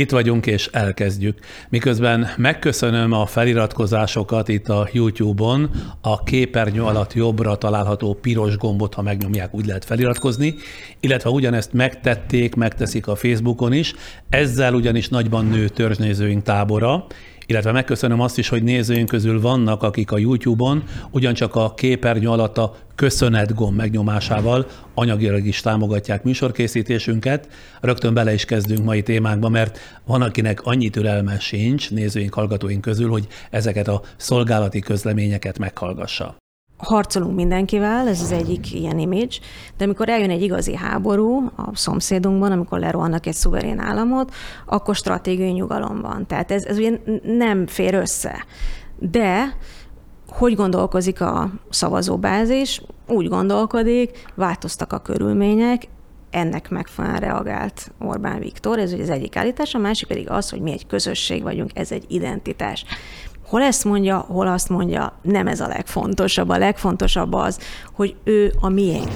Itt vagyunk és elkezdjük. Miközben megköszönöm a feliratkozásokat itt a YouTube-on, a képernyő alatt jobbra található piros gombot, ha megnyomják, úgy lehet feliratkozni, illetve ugyanezt megtették, megteszik a Facebookon is, ezzel ugyanis nagyban nő törzsnézőink tábora, illetve megköszönöm azt is, hogy nézőink közül vannak, akik a YouTube-on ugyancsak a képernyő alatt a köszönet gomb megnyomásával anyagilag is támogatják műsorkészítésünket. Rögtön bele is kezdünk mai témánkba, mert van, akinek annyi türelme sincs nézőink, hallgatóink közül, hogy ezeket a szolgálati közleményeket meghallgassa harcolunk mindenkivel, ez az egyik ilyen image, de amikor eljön egy igazi háború a szomszédunkban, amikor lerohannak egy szuverén államot, akkor stratégiai nyugalom van. Tehát ez, ez ugye nem fér össze. De hogy gondolkozik a szavazóbázis? Úgy gondolkodik, változtak a körülmények, ennek megfelelően reagált Orbán Viktor, ez ugye az egyik állítás, a másik pedig az, hogy mi egy közösség vagyunk, ez egy identitás. Hol ezt mondja, hol azt mondja, nem ez a legfontosabb. A legfontosabb az, hogy ő a miénk.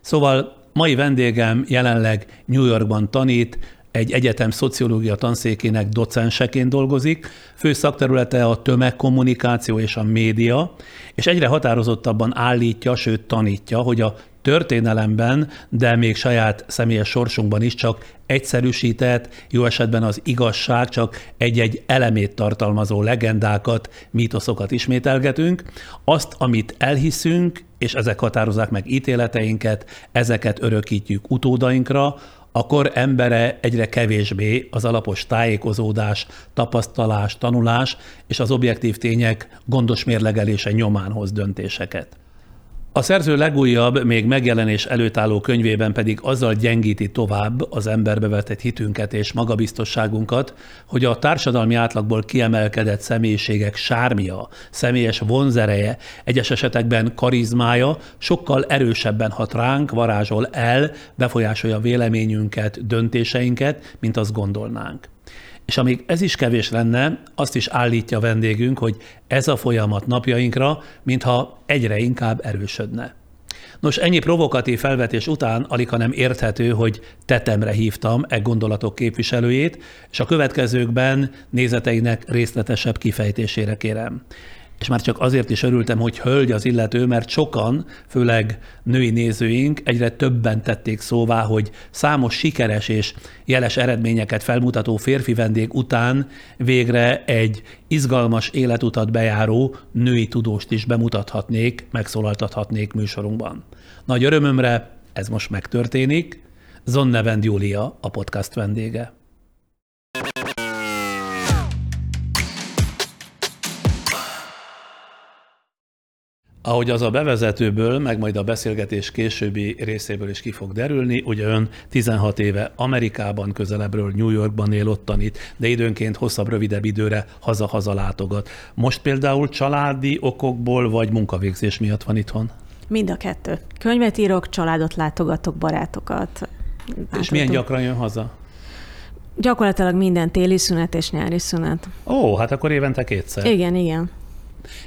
Szóval mai vendégem jelenleg New Yorkban tanít, egy egyetem szociológia tanszékének docenseként dolgozik, fő szakterülete a tömegkommunikáció és a média, és egyre határozottabban állítja, sőt tanítja, hogy a történelemben, de még saját személyes sorsunkban is csak egyszerűsített, jó esetben az igazság csak egy-egy elemét tartalmazó legendákat, mítoszokat ismételgetünk. Azt, amit elhiszünk, és ezek határozzák meg ítéleteinket, ezeket örökítjük utódainkra, akkor embere egyre kevésbé az alapos tájékozódás, tapasztalás, tanulás és az objektív tények gondos mérlegelése nyomán hoz döntéseket. A szerző legújabb, még megjelenés előtt álló könyvében pedig azzal gyengíti tovább az emberbe vetett hitünket és magabiztosságunkat, hogy a társadalmi átlagból kiemelkedett személyiségek sármia, személyes vonzereje, egyes esetekben karizmája sokkal erősebben hat ránk, varázsol el, befolyásolja véleményünket, döntéseinket, mint azt gondolnánk. És amíg ez is kevés lenne, azt is állítja a vendégünk, hogy ez a folyamat napjainkra, mintha egyre inkább erősödne. Nos, ennyi provokatív felvetés után alig nem érthető, hogy tetemre hívtam e gondolatok képviselőjét, és a következőkben nézeteinek részletesebb kifejtésére kérem és már csak azért is örültem, hogy hölgy az illető, mert sokan, főleg női nézőink egyre többen tették szóvá, hogy számos sikeres és jeles eredményeket felmutató férfi vendég után végre egy izgalmas életutat bejáró női tudóst is bemutathatnék, megszólaltathatnék műsorunkban. Nagy örömömre ez most megtörténik. Zonnevend Júlia a podcast vendége. Ahogy az a bevezetőből, meg majd a beszélgetés későbbi részéből is ki fog derülni, ugye ön 16 éve Amerikában, közelebbről New Yorkban él, ott tanít, de időnként hosszabb, rövidebb időre haza-haza látogat. Most például családi okokból vagy munkavégzés miatt van itthon? Mind a kettő. Könyvet írok, családot látogatok, barátokat. Látogatok. És milyen gyakran jön haza? Gyakorlatilag minden téli szünet és nyári szünet. Ó, hát akkor évente kétszer. Igen, igen.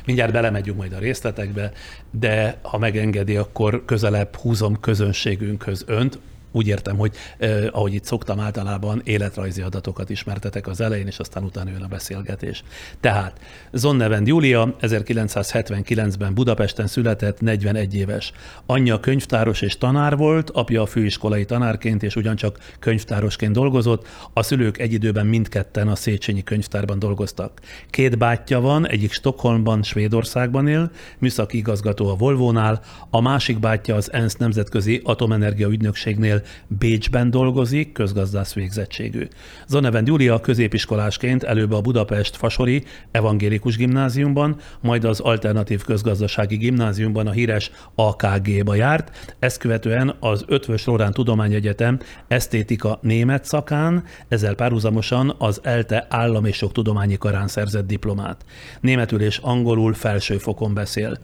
Mindjárt belemegyünk majd a részletekbe, de ha megengedi, akkor közelebb húzom közönségünkhöz önt, úgy értem, hogy eh, ahogy itt szoktam általában életrajzi adatokat ismertetek az elején, és aztán utána jön a beszélgetés. Tehát Zonnevend Júlia 1979-ben Budapesten született, 41 éves. Anyja könyvtáros és tanár volt, apja a főiskolai tanárként és ugyancsak könyvtárosként dolgozott, a szülők egy időben mindketten a Széchenyi könyvtárban dolgoztak. Két bátyja van, egyik Stockholmban, Svédországban él, műszaki igazgató a Volvónál, a másik bátyja az ENSZ Nemzetközi Atomenergia Ügynökségnél Bécsben dolgozik, közgazdász végzettségű. Zonevend Júlia középiskolásként előbb a Budapest Fasori Evangélikus Gimnáziumban, majd az Alternatív Közgazdasági Gimnáziumban a híres AKG-ba járt, ezt követően az Ötvös Lorán Tudományegyetem esztétika német szakán, ezzel párhuzamosan az ELTE állam és tudományi karán szerzett diplomát. Németül és angolul felső fokon beszél.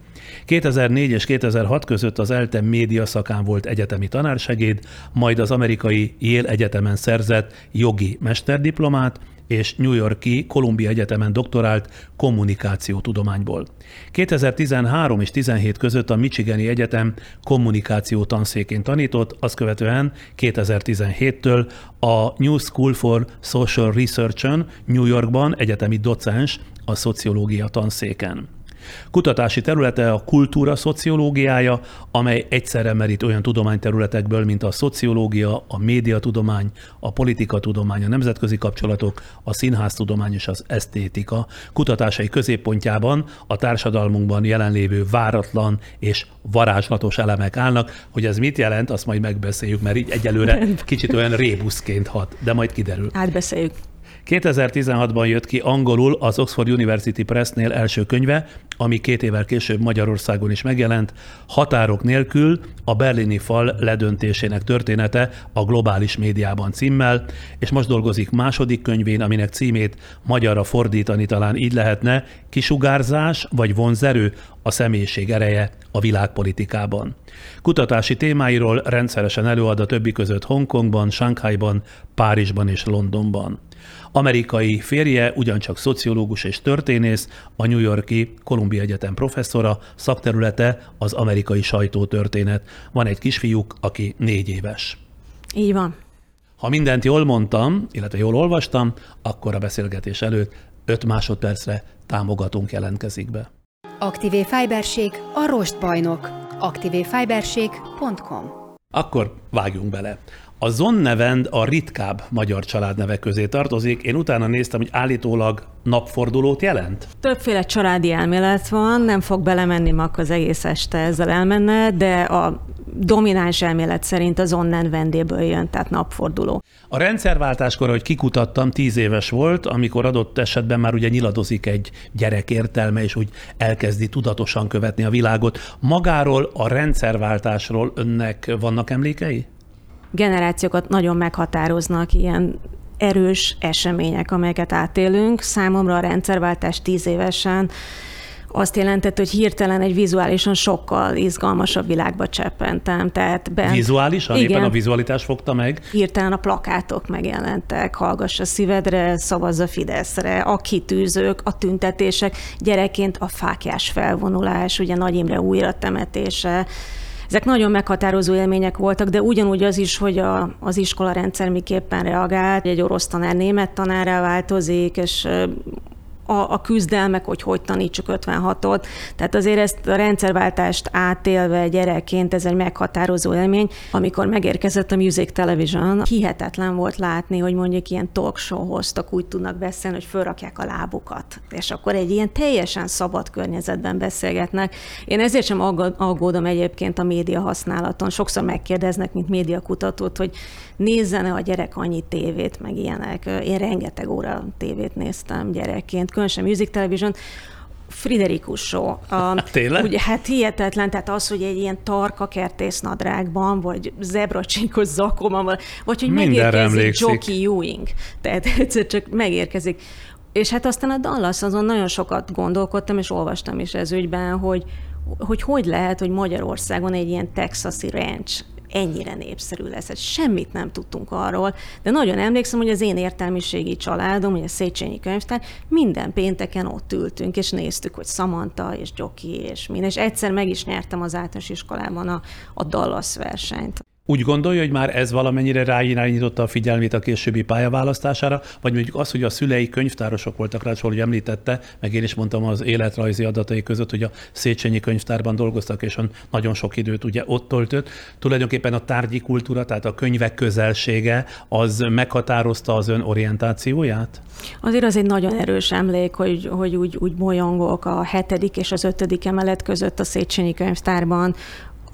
2004 és 2006 között az ELTE média szakán volt egyetemi tanársegéd, majd az amerikai Yale Egyetemen szerzett jogi mesterdiplomát, és New Yorki Columbia Egyetemen doktorált kommunikációtudományból. 2013 és 17 között a Michigani Egyetem kommunikáció tanszékén tanított, azt követően 2017-től a New School for Social Research-on New Yorkban egyetemi docens a szociológia tanszéken. Kutatási területe a kultúra szociológiája, amely egyszerre merít olyan tudományterületekből, mint a szociológia, a médiatudomány, a politikatudomány, a nemzetközi kapcsolatok, a színháztudomány és az esztétika. Kutatásai középpontjában a társadalmunkban jelenlévő váratlan és varázslatos elemek állnak. Hogy ez mit jelent, azt majd megbeszéljük, mert így egyelőre kicsit olyan rébuszként hat, de majd kiderül. Átbeszéljük. 2016-ban jött ki angolul az Oxford University Pressnél első könyve, ami két évvel később Magyarországon is megjelent, Határok nélkül a berlini fal ledöntésének története a globális médiában címmel, és most dolgozik második könyvén, aminek címét magyarra fordítani talán így lehetne, kisugárzás vagy vonzerő a személyiség ereje a világpolitikában. Kutatási témáiról rendszeresen előad a többi között Hongkongban, Shanghaiban, Párizsban és Londonban. Amerikai férje ugyancsak szociológus és történész, a New Yorki Columbia Egyetem professzora, szakterülete az amerikai sajtótörténet. Van egy kisfiúk, aki négy éves. Így van. Ha mindent jól mondtam, illetve jól olvastam, akkor a beszélgetés előtt 5 másodpercre támogatunk jelentkezik be. Aktivé Fiberség a rostbajnok. aktivéfiberség.com Akkor vágjunk bele. A Zonnevend a ritkább magyar családnevek közé tartozik. Én utána néztem, hogy állítólag napfordulót jelent? Többféle családi elmélet van, nem fog belemenni ma az egész este ezzel elmenne, de a domináns elmélet szerint az onnen vendéből jön, tehát napforduló. A rendszerváltáskor, hogy kikutattam, tíz éves volt, amikor adott esetben már ugye nyiladozik egy gyerek értelme, és úgy elkezdi tudatosan követni a világot. Magáról a rendszerváltásról önnek vannak emlékei? Generációkat nagyon meghatároznak ilyen erős események, amelyeket átélünk. Számomra a rendszerváltás tíz évesen azt jelentett, hogy hirtelen egy vizuálisan sokkal izgalmasabb világba cseppentem. Tehát be, Vizuálisan? Igen, éppen a vizualitás fogta meg? Hirtelen a plakátok megjelentek, hallgass a szívedre, szavazz a Fideszre, a kitűzők, a tüntetések, gyerekként a fákjás felvonulás, ugye Nagy Imre újra temetése, ezek nagyon meghatározó élmények voltak, de ugyanúgy az is, hogy a, az iskola rendszer miképpen reagált, egy orosz tanár német tanárra változik, és a, a küzdelmek, hogy hogy tanítsuk 56-ot. Tehát azért ezt a rendszerváltást átélve gyerekként ez egy meghatározó élmény. Amikor megérkezett a Music Television, hihetetlen volt látni, hogy mondjuk ilyen talk show hoztak, úgy tudnak beszélni, hogy fölrakják a lábukat. És akkor egy ilyen teljesen szabad környezetben beszélgetnek. Én ezért sem aggódom egyébként a média használaton. Sokszor megkérdeznek, mint médiakutatót, hogy nézzene a gyerek annyi tévét, meg ilyenek. Én rengeteg óra tévét néztem gyerekként, különösen Music Television, Friderikus Show. A, Tényleg? Ugye, hát hihetetlen, tehát az, hogy egy ilyen tarka kertésznadrágban, vagy zebracsinkos zakóban, vagy hogy Mindenre megérkezik Jockey Ewing. Tehát egyszer csak megérkezik. És hát aztán a Dallas azon nagyon sokat gondolkodtam, és olvastam is ez ügyben, hogy hogy hogy lehet, hogy Magyarországon egy ilyen texasi ranch ennyire népszerű lesz. Hát semmit nem tudtunk arról, de nagyon emlékszem, hogy az én értelmiségi családom, hogy a Széchenyi könyvtár, minden pénteken ott ültünk, és néztük, hogy Samantha és Gyoki és min, és egyszer meg is nyertem az általános iskolában a, a Dallas versenyt. Úgy gondolja, hogy már ez valamennyire ráirányította a figyelmét a későbbi pályaválasztására, vagy mondjuk az, hogy a szülei könyvtárosok voltak rá, hogy említette, meg én is mondtam az életrajzi adatai között, hogy a Széchenyi könyvtárban dolgoztak, és nagyon sok időt ugye ott töltött. Tulajdonképpen a tárgyi kultúra, tehát a könyvek közelsége, az meghatározta az ön orientációját? Azért az egy nagyon erős emlék, hogy, hogy úgy, úgy bolyongok a hetedik és az ötödik emelet között a Széchenyi könyvtárban,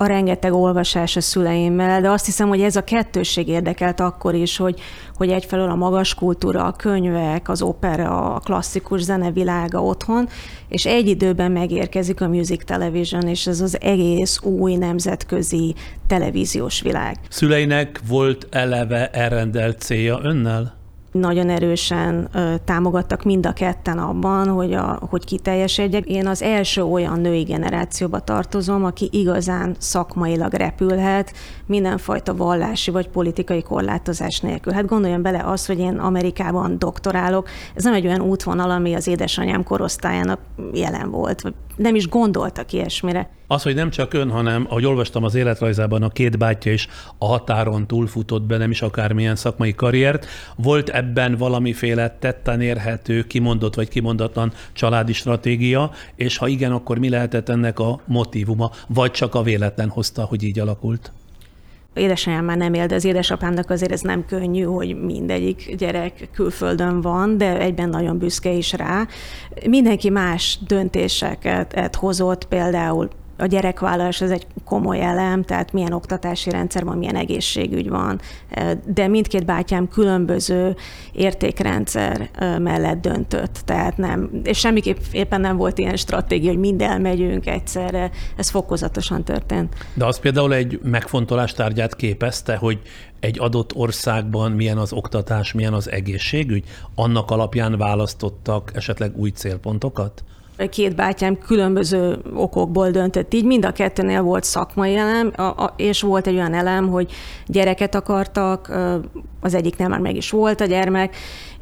a rengeteg olvasás a szüleimmel, de azt hiszem, hogy ez a kettősség érdekelt akkor is, hogy, hogy egyfelől a magas kultúra, a könyvek, az opera, a klasszikus zene világa otthon, és egy időben megérkezik a Music Television, és ez az egész új nemzetközi televíziós világ. Szüleinek volt eleve elrendelt célja önnel? Nagyon erősen ö, támogattak mind a ketten abban, hogy, a, hogy kiteljesedjek. Én az első olyan női generációba tartozom, aki igazán szakmailag repülhet, mindenfajta vallási vagy politikai korlátozás nélkül. Hát gondoljon bele az, hogy én Amerikában doktorálok, ez nem egy olyan útvonal, ami az édesanyám korosztályának jelen volt, nem is gondoltak ilyesmire. Az, hogy nem csak ön, hanem ahogy olvastam az életrajzában, a két bátyja is a határon túlfutott be, nem is akármilyen szakmai karriert. Volt ebben valamiféle tetten érhető, kimondott vagy kimondatlan családi stratégia, és ha igen, akkor mi lehetett ennek a motivuma, vagy csak a véletlen hozta, hogy így alakult? Édesanyám már nem él, de az édesapámnak azért ez nem könnyű, hogy mindegyik gyerek külföldön van, de egyben nagyon büszke is rá. Mindenki más döntéseket hozott, például a gyerekvállalás ez egy komoly elem, tehát milyen oktatási rendszer van, milyen egészségügy van, de mindkét bátyám különböző értékrendszer mellett döntött, tehát nem, és semmiképp éppen nem volt ilyen stratégia, hogy mind elmegyünk egyszerre, ez fokozatosan történt. De az például egy megfontolás tárgyát képezte, hogy egy adott országban milyen az oktatás, milyen az egészségügy, annak alapján választottak esetleg új célpontokat? Két bátyám különböző okokból döntött így, mind a kettőnél volt szakmai elem, a, a, és volt egy olyan elem, hogy gyereket akartak, az egyiknél már meg is volt a gyermek,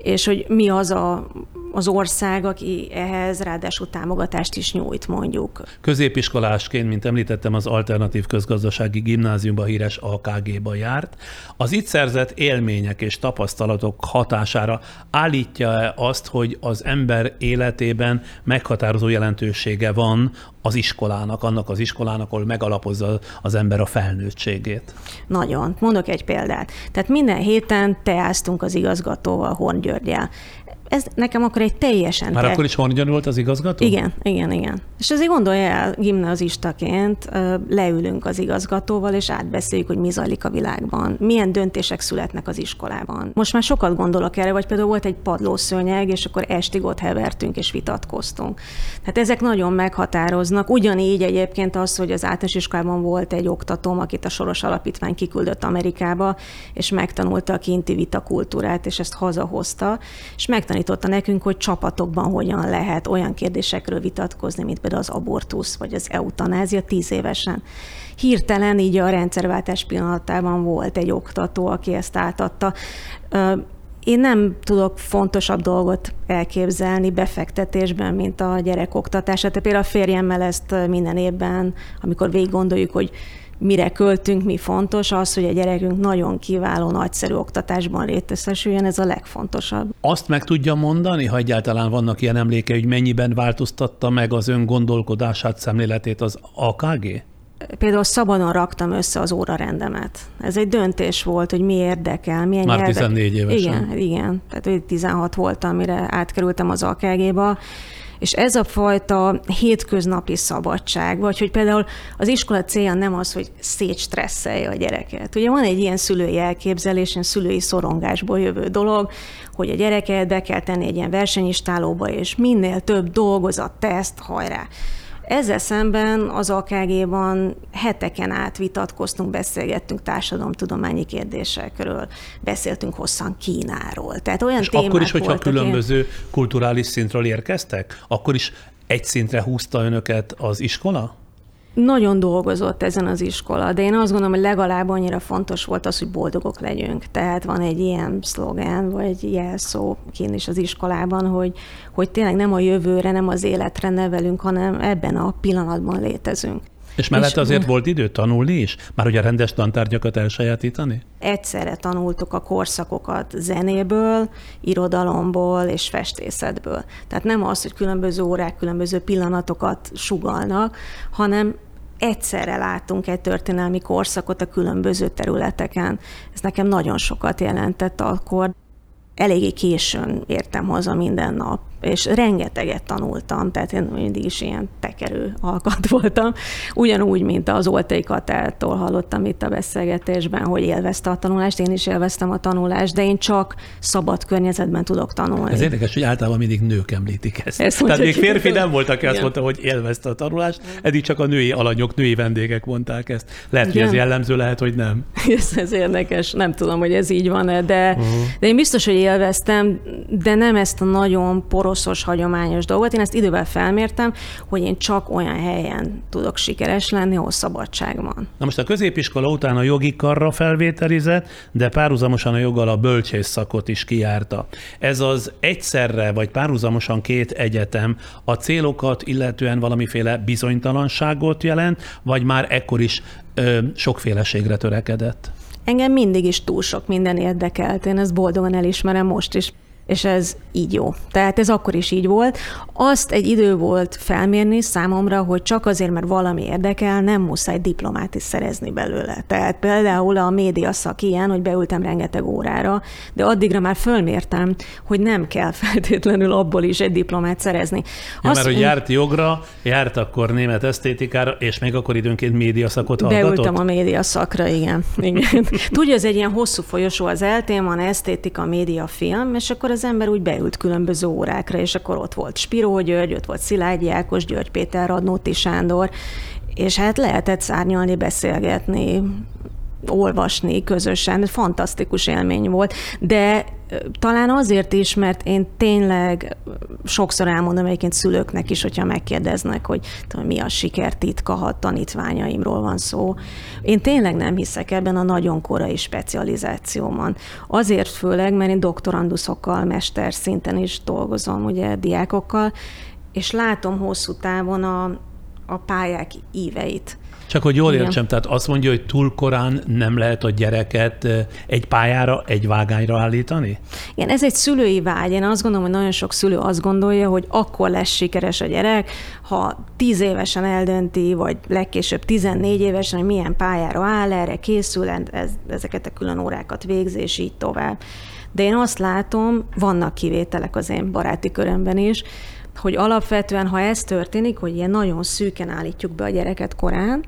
és hogy mi az a, az ország, aki ehhez ráadásul támogatást is nyújt, mondjuk. Középiskolásként, mint említettem, az Alternatív Közgazdasági Gimnáziumba híres AKG-ba járt. Az itt szerzett élmények és tapasztalatok hatására állítja-e azt, hogy az ember életében meghatározó jelentősége van az iskolának, annak az iskolának, ahol megalapozza az ember a felnőttségét? Nagyon. Mondok egy példát. Tehát minden héten teáztunk az igazgatóval, Horn Györgyel ez nekem akkor egy teljesen... Már te... akkor is Hornigyan volt az igazgató? Igen, igen, igen. És azért gondolja el, gimnazistaként leülünk az igazgatóval, és átbeszéljük, hogy mi zajlik a világban, milyen döntések születnek az iskolában. Most már sokat gondolok erre, vagy például volt egy padlószőnyeg, és akkor estig ott hevertünk és vitatkoztunk. Tehát ezek nagyon meghatároznak. Ugyanígy egyébként az, hogy az általános iskolában volt egy oktatóm, akit a Soros Alapítvány kiküldött Amerikába, és megtanulta a kinti vitakultúrát, és ezt hazahozta, és megtanulta megtanította nekünk, hogy csapatokban hogyan lehet olyan kérdésekről vitatkozni, mint például az abortusz vagy az eutanázia tíz évesen. Hirtelen így a rendszerváltás pillanatában volt egy oktató, aki ezt átadta. Én nem tudok fontosabb dolgot elképzelni befektetésben, mint a gyerekoktatás. Hát például a férjemmel ezt minden évben, amikor végig gondoljuk, hogy mire költünk, mi fontos, az, hogy a gyerekünk nagyon kiváló, nagyszerű oktatásban létesüljön, ez a legfontosabb. Azt meg tudja mondani, ha egyáltalán vannak ilyen emléke, hogy mennyiben változtatta meg az ön gondolkodását, szemléletét az AKG? Például szabadon raktam össze az órarendemet. Ez egy döntés volt, hogy mi érdekel, milyen Már nyelvek... 14 évesen. Igen, igen. Tehát 16 voltam, mire átkerültem az AKG-ba, és ez a fajta hétköznapi szabadság, vagy hogy például az iskola célja nem az, hogy szétstresszelje a gyereket. Ugye van egy ilyen szülői elképzelés, ilyen szülői szorongásból jövő dolog, hogy a gyereket be kell tenni egy ilyen versenyistálóba, és minél több dolgozat, teszt, hajrá. Ezzel szemben az AKG-ban heteken át vitatkoztunk, beszélgettünk társadalomtudományi kérdésekről, beszéltünk hosszan Kínáról. Tehát olyan És akkor is, hogyha különböző ilyen... kulturális szintről érkeztek, akkor is egy szintre húzta önöket az iskola? Nagyon dolgozott ezen az iskola, de én azt gondolom, hogy legalább annyira fontos volt az, hogy boldogok legyünk. Tehát van egy ilyen szlogán, vagy jelszó kint is az iskolában, hogy, hogy tényleg nem a jövőre, nem az életre nevelünk, hanem ebben a pillanatban létezünk. És mellett azért volt idő tanulni is? Már ugye rendes tantárgyakat elsajátítani? Egyszerre tanultuk a korszakokat zenéből, irodalomból és festészetből. Tehát nem az, hogy különböző órák, különböző pillanatokat sugalnak, hanem egyszerre látunk egy történelmi korszakot a különböző területeken. Ez nekem nagyon sokat jelentett akkor. Eléggé későn értem haza minden nap és rengeteget tanultam, tehát én mindig is ilyen tekerő alkat voltam, ugyanúgy, mint az Oltai Katától hallottam itt a beszélgetésben, hogy élvezte a tanulást, én is élveztem a tanulást, de én csak szabad környezetben tudok tanulni. Ez érdekes, hogy általában mindig nők említik ezt. ezt Tehát még férfi nem volt, aki azt mondta, hogy élvezte a tanulást, eddig csak a női alanyok, női vendégek mondták ezt. Lehet, Igen. hogy ez jellemző, lehet, hogy nem. Ez, ez érdekes, nem tudom, hogy ez így van-e, de, uh-huh. de én biztos, hogy élveztem, de nem ezt a nagyon poroszos, hagyományos dolgot. Én ezt idővel felmértem, hogy én csak olyan helyen tudok sikeres lenni, ahol szabadság van. Na most a középiskola után a jogi karra felvételizett, de párhuzamosan a joggal a bölcsész szakot is kijárta. Ez az egyszerre vagy párhuzamosan két egyetem a célokat illetően valamiféle bizonytalanságot jelent, vagy már ekkor is ö, sokféleségre törekedett? Engem mindig is túl sok minden érdekelt, én ezt boldogan elismerem most is és ez így jó. Tehát ez akkor is így volt. Azt egy idő volt felmérni számomra, hogy csak azért, mert valami érdekel, nem muszáj diplomát is szerezni belőle. Tehát például a média szak ilyen, hogy beültem rengeteg órára, de addigra már fölmértem, hogy nem kell feltétlenül abból is egy diplomát szerezni. Ja, Azt, mert hogy járt jogra, járt akkor német esztétikára, és még akkor időnként média szakot hallgatott? Beültem a média szakra, igen. igen. Tudja, ez egy ilyen hosszú folyosó az eltén, van esztétika, média, film, és akkor az ember úgy beült különböző órákra, és akkor ott volt Spiró György, ott volt Szilágyi Ákos, György Péter, Radnóti Sándor, és hát lehetett szárnyalni, beszélgetni, olvasni közösen, fantasztikus élmény volt, de talán azért is, mert én tényleg sokszor elmondom egyébként szülőknek is, hogyha megkérdeznek, hogy tudom, mi a sikertitka, ha tanítványaimról van szó. Én tényleg nem hiszek ebben a nagyon korai specializációban. Azért főleg, mert én doktoranduszokkal, mester szinten is dolgozom, ugye diákokkal, és látom hosszú távon a, a pályák íveit. Csak hogy jól értsem, Igen. tehát azt mondja, hogy túl korán nem lehet a gyereket egy pályára, egy vágányra állítani? Igen, ez egy szülői vágy. Én azt gondolom, hogy nagyon sok szülő azt gondolja, hogy akkor lesz sikeres a gyerek, ha tíz évesen eldönti, vagy legkésőbb 14 évesen, hogy milyen pályára áll, erre készül, ez, ezeket a külön órákat végzi, és így tovább. De én azt látom, vannak kivételek az én baráti körömben is, hogy alapvetően, ha ez történik, hogy ilyen nagyon szűken állítjuk be a gyereket korán,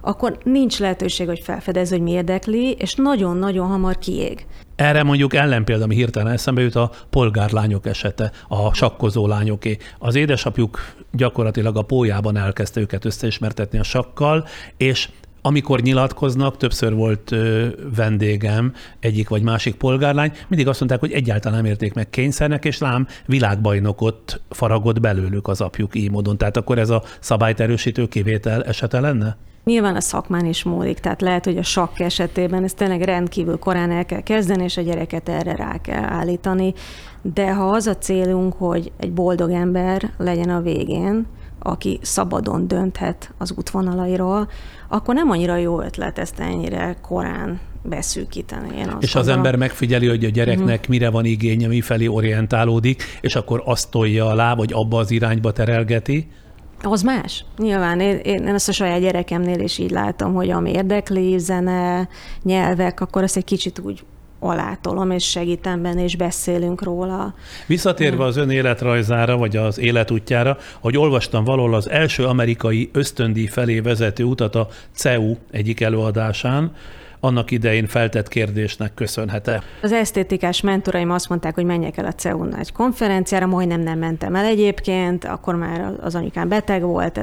akkor nincs lehetőség, hogy felfedezze, hogy mi érdekli, és nagyon-nagyon hamar kiég. Erre mondjuk ellenpélda, ami hirtelen eszembe jut, a polgárlányok esete, a sakkozó lányoké. Az édesapjuk gyakorlatilag a pójában elkezdte őket összeismertetni a sakkal, és amikor nyilatkoznak, többször volt vendégem, egyik vagy másik polgárlány, mindig azt mondták, hogy egyáltalán nem érték meg kényszernek, és lám világbajnokot faragott belőlük az apjuk így módon. Tehát akkor ez a szabályt erősítő kivétel esete lenne? Nyilván a szakmán is múlik, tehát lehet, hogy a sakk esetében ezt tényleg rendkívül korán el kell kezdeni, és a gyereket erre rá kell állítani. De ha az a célunk, hogy egy boldog ember legyen a végén, aki szabadon dönthet az útvonalairól, akkor nem annyira jó ötlet ezt ennyire korán beszűkíteni. Én és az ember megfigyeli, hogy a gyereknek uh-huh. mire van igénye, mifelé orientálódik, és akkor azt tolja alá, vagy abba az irányba terelgeti, az más. Nyilván én, én ezt a saját gyerekemnél is így látom, hogy ami érdekli, zene, nyelvek, akkor azt egy kicsit úgy alátolom, és segítem benne, és beszélünk róla. Visszatérve az ön életrajzára, vagy az életútjára, hogy olvastam valahol az első amerikai ösztöndíj felé vezető utat a CEU egyik előadásán, annak idején feltett kérdésnek köszönhet-e? Az esztétikás mentoraim azt mondták, hogy menjek el a CEU nagy konferenciára, majdnem nem mentem el egyébként, akkor már az anyukám beteg volt,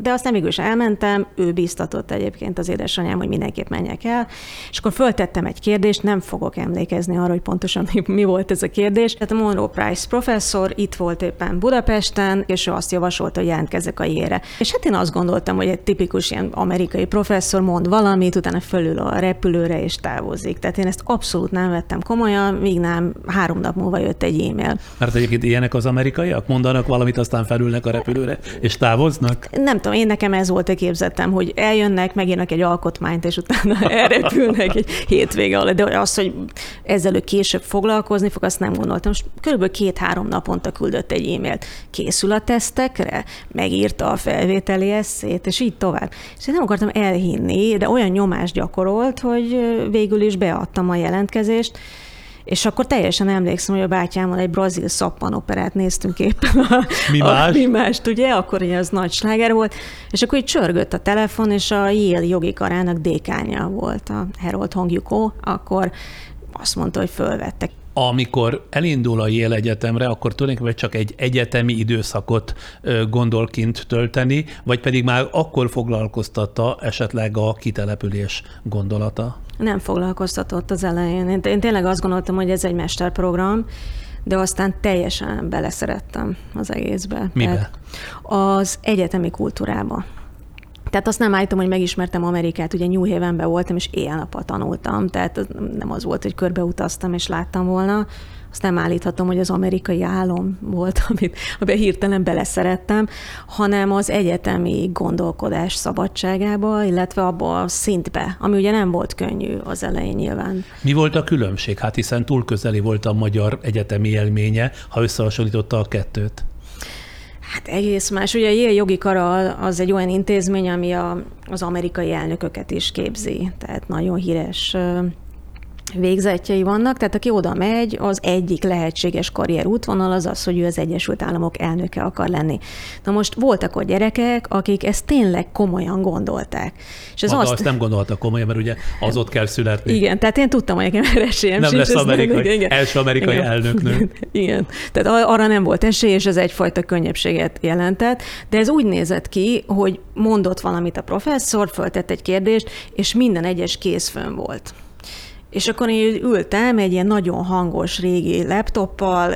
de aztán mégis elmentem, ő biztatott egyébként az édesanyám, hogy mindenképp menjek el, és akkor föltettem egy kérdést, nem fogok emlékezni arra, hogy pontosan mi, mi volt ez a kérdés. Tehát a Monroe Price professzor itt volt éppen Budapesten, és ő azt javasolta, hogy jelentkezzek a jére. És hát én azt gondoltam, hogy egy tipikus ilyen amerikai professzor mond valamit, utána föl fölül a repülőre és távozik. Tehát én ezt abszolút nem vettem komolyan, míg nem három nap múlva jött egy e-mail. Mert egyébként ilyenek az amerikaiak? Mondanak valamit, aztán felülnek a repülőre, és távoznak? Nem tudom, én nekem ez volt a képzetem, hogy eljönnek, megírnak egy alkotmányt, és utána elrepülnek egy hétvége alatt. De az, hogy ezzel ő később foglalkozni fog, azt nem gondoltam. Most körülbelül két-három naponta küldött egy e-mailt. Készül a tesztekre, megírta a felvételi eszét, és így tovább. És én nem akartam elhinni, de olyan nyomást gyakorolt, hogy végül is beadtam a jelentkezést, És akkor teljesen emlékszem, hogy a bátyámmal egy brazil szappanoperát néztünk éppen. A, mi más? A, mi mást, ugye? Akkor ugye az nagy sláger volt. És akkor így csörgött a telefon, és a Yale jogi karának dékánya volt a Harold Hongyuko, akkor azt mondta, hogy fölvettek amikor elindul a Yale Egyetemre, akkor tulajdonképpen csak egy egyetemi időszakot gondol kint tölteni, vagy pedig már akkor foglalkoztatta esetleg a kitelepülés gondolata? Nem foglalkoztatott az elején. Én, én tényleg azt gondoltam, hogy ez egy mesterprogram, de aztán teljesen beleszerettem az egészbe. Mibe? az egyetemi kultúrába. Tehát azt nem állítom, hogy megismertem Amerikát, ugye New Havenben voltam, és éjjel-nappal tanultam, tehát nem az volt, hogy körbeutaztam és láttam volna, azt nem állíthatom, hogy az amerikai álom volt, amit, amiben hirtelen beleszerettem, hanem az egyetemi gondolkodás szabadságába, illetve abba a szintbe, ami ugye nem volt könnyű az elején nyilván. Mi volt a különbség? Hát hiszen túl közeli volt a magyar egyetemi élménye, ha összehasonlította a kettőt. Hát egész más. Ugye a Yale jogi kara az egy olyan intézmény, ami a, az amerikai elnököket is képzi. Tehát nagyon híres végzetjei vannak, tehát aki oda megy, az egyik lehetséges karrier útvonal az az, hogy ő az Egyesült Államok elnöke akar lenni. Na most voltak ott gyerekek, akik ezt tényleg komolyan gondolták. És ez Maga azt... azt nem gondolta komolyan, mert ugye az ott kell születni. Igen, tehát én tudtam, hogy nekem esélyem Nem sincs, lesz amerikai, nem, igen. első amerikai igen. elnöknő. Igen, tehát arra nem volt esély, és ez egyfajta könnyebbséget jelentett, de ez úgy nézett ki, hogy mondott valamit a professzor, föltett egy kérdést, és minden egyes kész fönn volt. És akkor én ültem egy ilyen nagyon hangos régi laptoppal,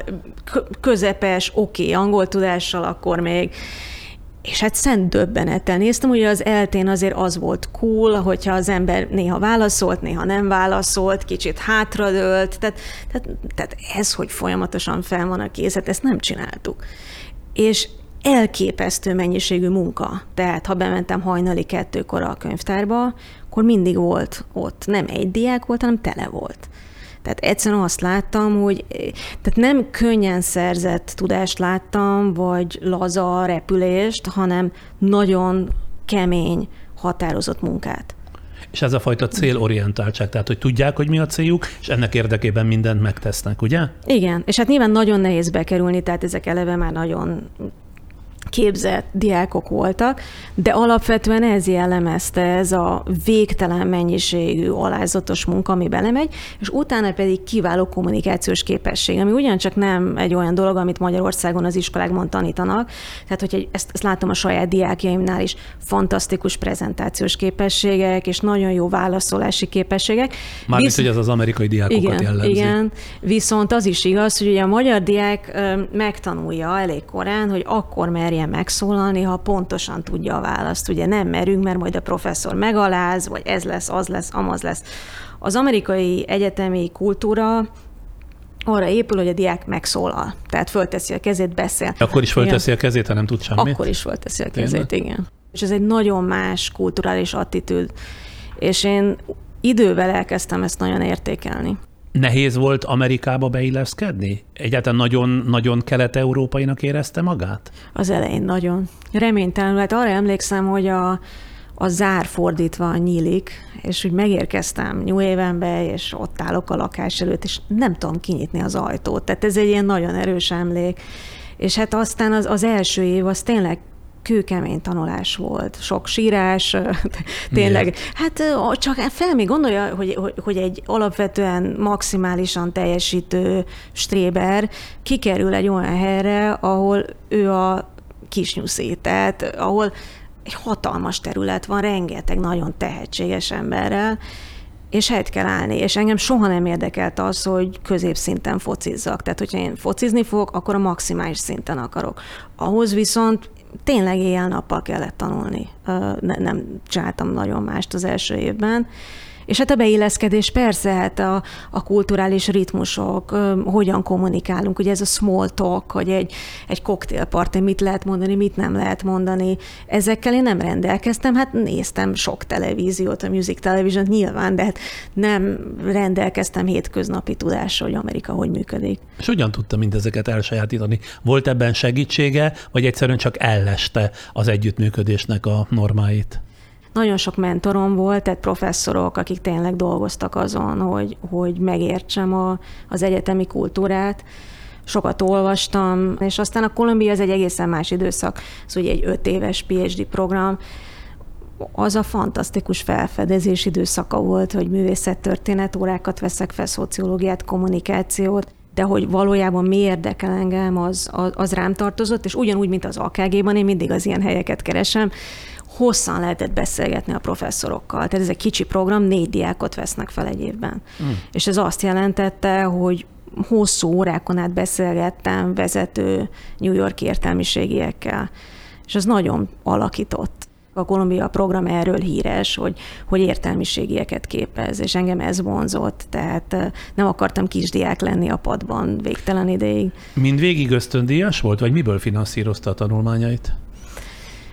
közepes, oké, okay, angol tudással akkor még, és hát szent döbbenettel néztem, ugye az eltén azért az volt cool, hogyha az ember néha válaszolt, néha nem válaszolt, kicsit hátradőlt, tehát, tehát, tehát ez, hogy folyamatosan fel van a készet, ezt nem csináltuk. És elképesztő mennyiségű munka. Tehát ha bementem hajnali kettőkor a könyvtárba, akkor mindig volt ott. Nem egy diák volt, hanem tele volt. Tehát egyszerűen azt láttam, hogy tehát nem könnyen szerzett tudást láttam, vagy laza repülést, hanem nagyon kemény, határozott munkát. És ez a fajta célorientáltság, tehát hogy tudják, hogy mi a céljuk, és ennek érdekében mindent megtesznek, ugye? Igen, és hát nyilván nagyon nehéz bekerülni, tehát ezek eleve már nagyon képzett diákok voltak, de alapvetően ez jellemezte ez a végtelen mennyiségű alázatos munka, ami belemegy, és utána pedig kiváló kommunikációs képesség, ami ugyancsak nem egy olyan dolog, amit Magyarországon az iskolákban tanítanak, tehát hogy ezt, ezt látom a saját diákjaimnál is, fantasztikus prezentációs képességek, és nagyon jó válaszolási képességek. Mármint, Visz... hogy ez az amerikai diákokat igen, jellemzi. Igen, viszont az is igaz, hogy ugye a magyar diák megtanulja elég korán, hogy akkor merjen merjen megszólalni, ha pontosan tudja a választ. Ugye nem merünk, mert majd a professzor megaláz, vagy ez lesz, az lesz, amaz lesz. Az amerikai egyetemi kultúra arra épül, hogy a diák megszólal. Tehát fölteszi a kezét, beszél. Akkor is fölteszi igen. a kezét, ha nem tud semmit? Akkor is fölteszi a kezét, Tényleg? igen. És ez egy nagyon más kulturális attitűd. És én idővel elkezdtem ezt nagyon értékelni. Nehéz volt Amerikába beilleszkedni? Egyáltalán nagyon-nagyon kelet-európainak érezte magát? Az elején nagyon. Reménytelenül. Hát arra emlékszem, hogy a, a zár fordítva nyílik, és úgy megérkeztem New Havenbe, és ott állok a lakás előtt, és nem tudom kinyitni az ajtót. Tehát ez egy ilyen nagyon erős emlék. És hát aztán az, az első év az tényleg kőkemény tanulás volt, sok sírás, tényleg. Miért? Hát csak fel még gondolja, hogy, hogy, hogy egy alapvetően maximálisan teljesítő stréber kikerül egy olyan helyre, ahol ő a kisnyuszi, tehát ahol egy hatalmas terület van, rengeteg nagyon tehetséges emberrel, és helyt kell állni. És engem soha nem érdekelt az, hogy középszinten focizzak. Tehát, hogyha én focizni fogok, akkor a maximális szinten akarok. Ahhoz viszont tényleg éjjel-nappal kellett tanulni. Ne, nem csináltam nagyon mást az első évben. És hát a beilleszkedés persze, hát a, a kulturális ritmusok, hogyan kommunikálunk, ugye ez a small talk, hogy egy, egy koktélparti, mit lehet mondani, mit nem lehet mondani. Ezekkel én nem rendelkeztem, hát néztem sok televíziót, a Music television nyilván, de hát nem rendelkeztem hétköznapi tudással, hogy Amerika hogy működik. És hogyan tudta mindezeket elsajátítani? Volt ebben segítsége, vagy egyszerűen csak elleste az együttműködésnek a normáit? Nagyon sok mentorom volt, tehát professzorok, akik tényleg dolgoztak azon, hogy, hogy megértsem a, az egyetemi kultúrát, sokat olvastam, és aztán a Kolumbia az egy egészen más időszak, ez ugye egy öt éves PhD program, az a fantasztikus felfedezés időszaka volt, hogy művészettörténet órákat veszek fel, szociológiát, kommunikációt, de hogy valójában mi érdekel engem, az, az, az rám tartozott, és ugyanúgy, mint az AKG-ban, én mindig az ilyen helyeket keresem, hosszan lehetett beszélgetni a professzorokkal. Tehát ez egy kicsi program, négy diákot vesznek fel egy évben. Mm. És ez azt jelentette, hogy hosszú órákon át beszélgettem vezető New York értelmiségiekkel, és az nagyon alakított. A Kolumbia program erről híres, hogy, hogy értelmiségieket képez, és engem ez vonzott, tehát nem akartam kisdiák lenni a padban végtelen ideig. Mind végig ösztöndíjas volt, vagy miből finanszírozta a tanulmányait?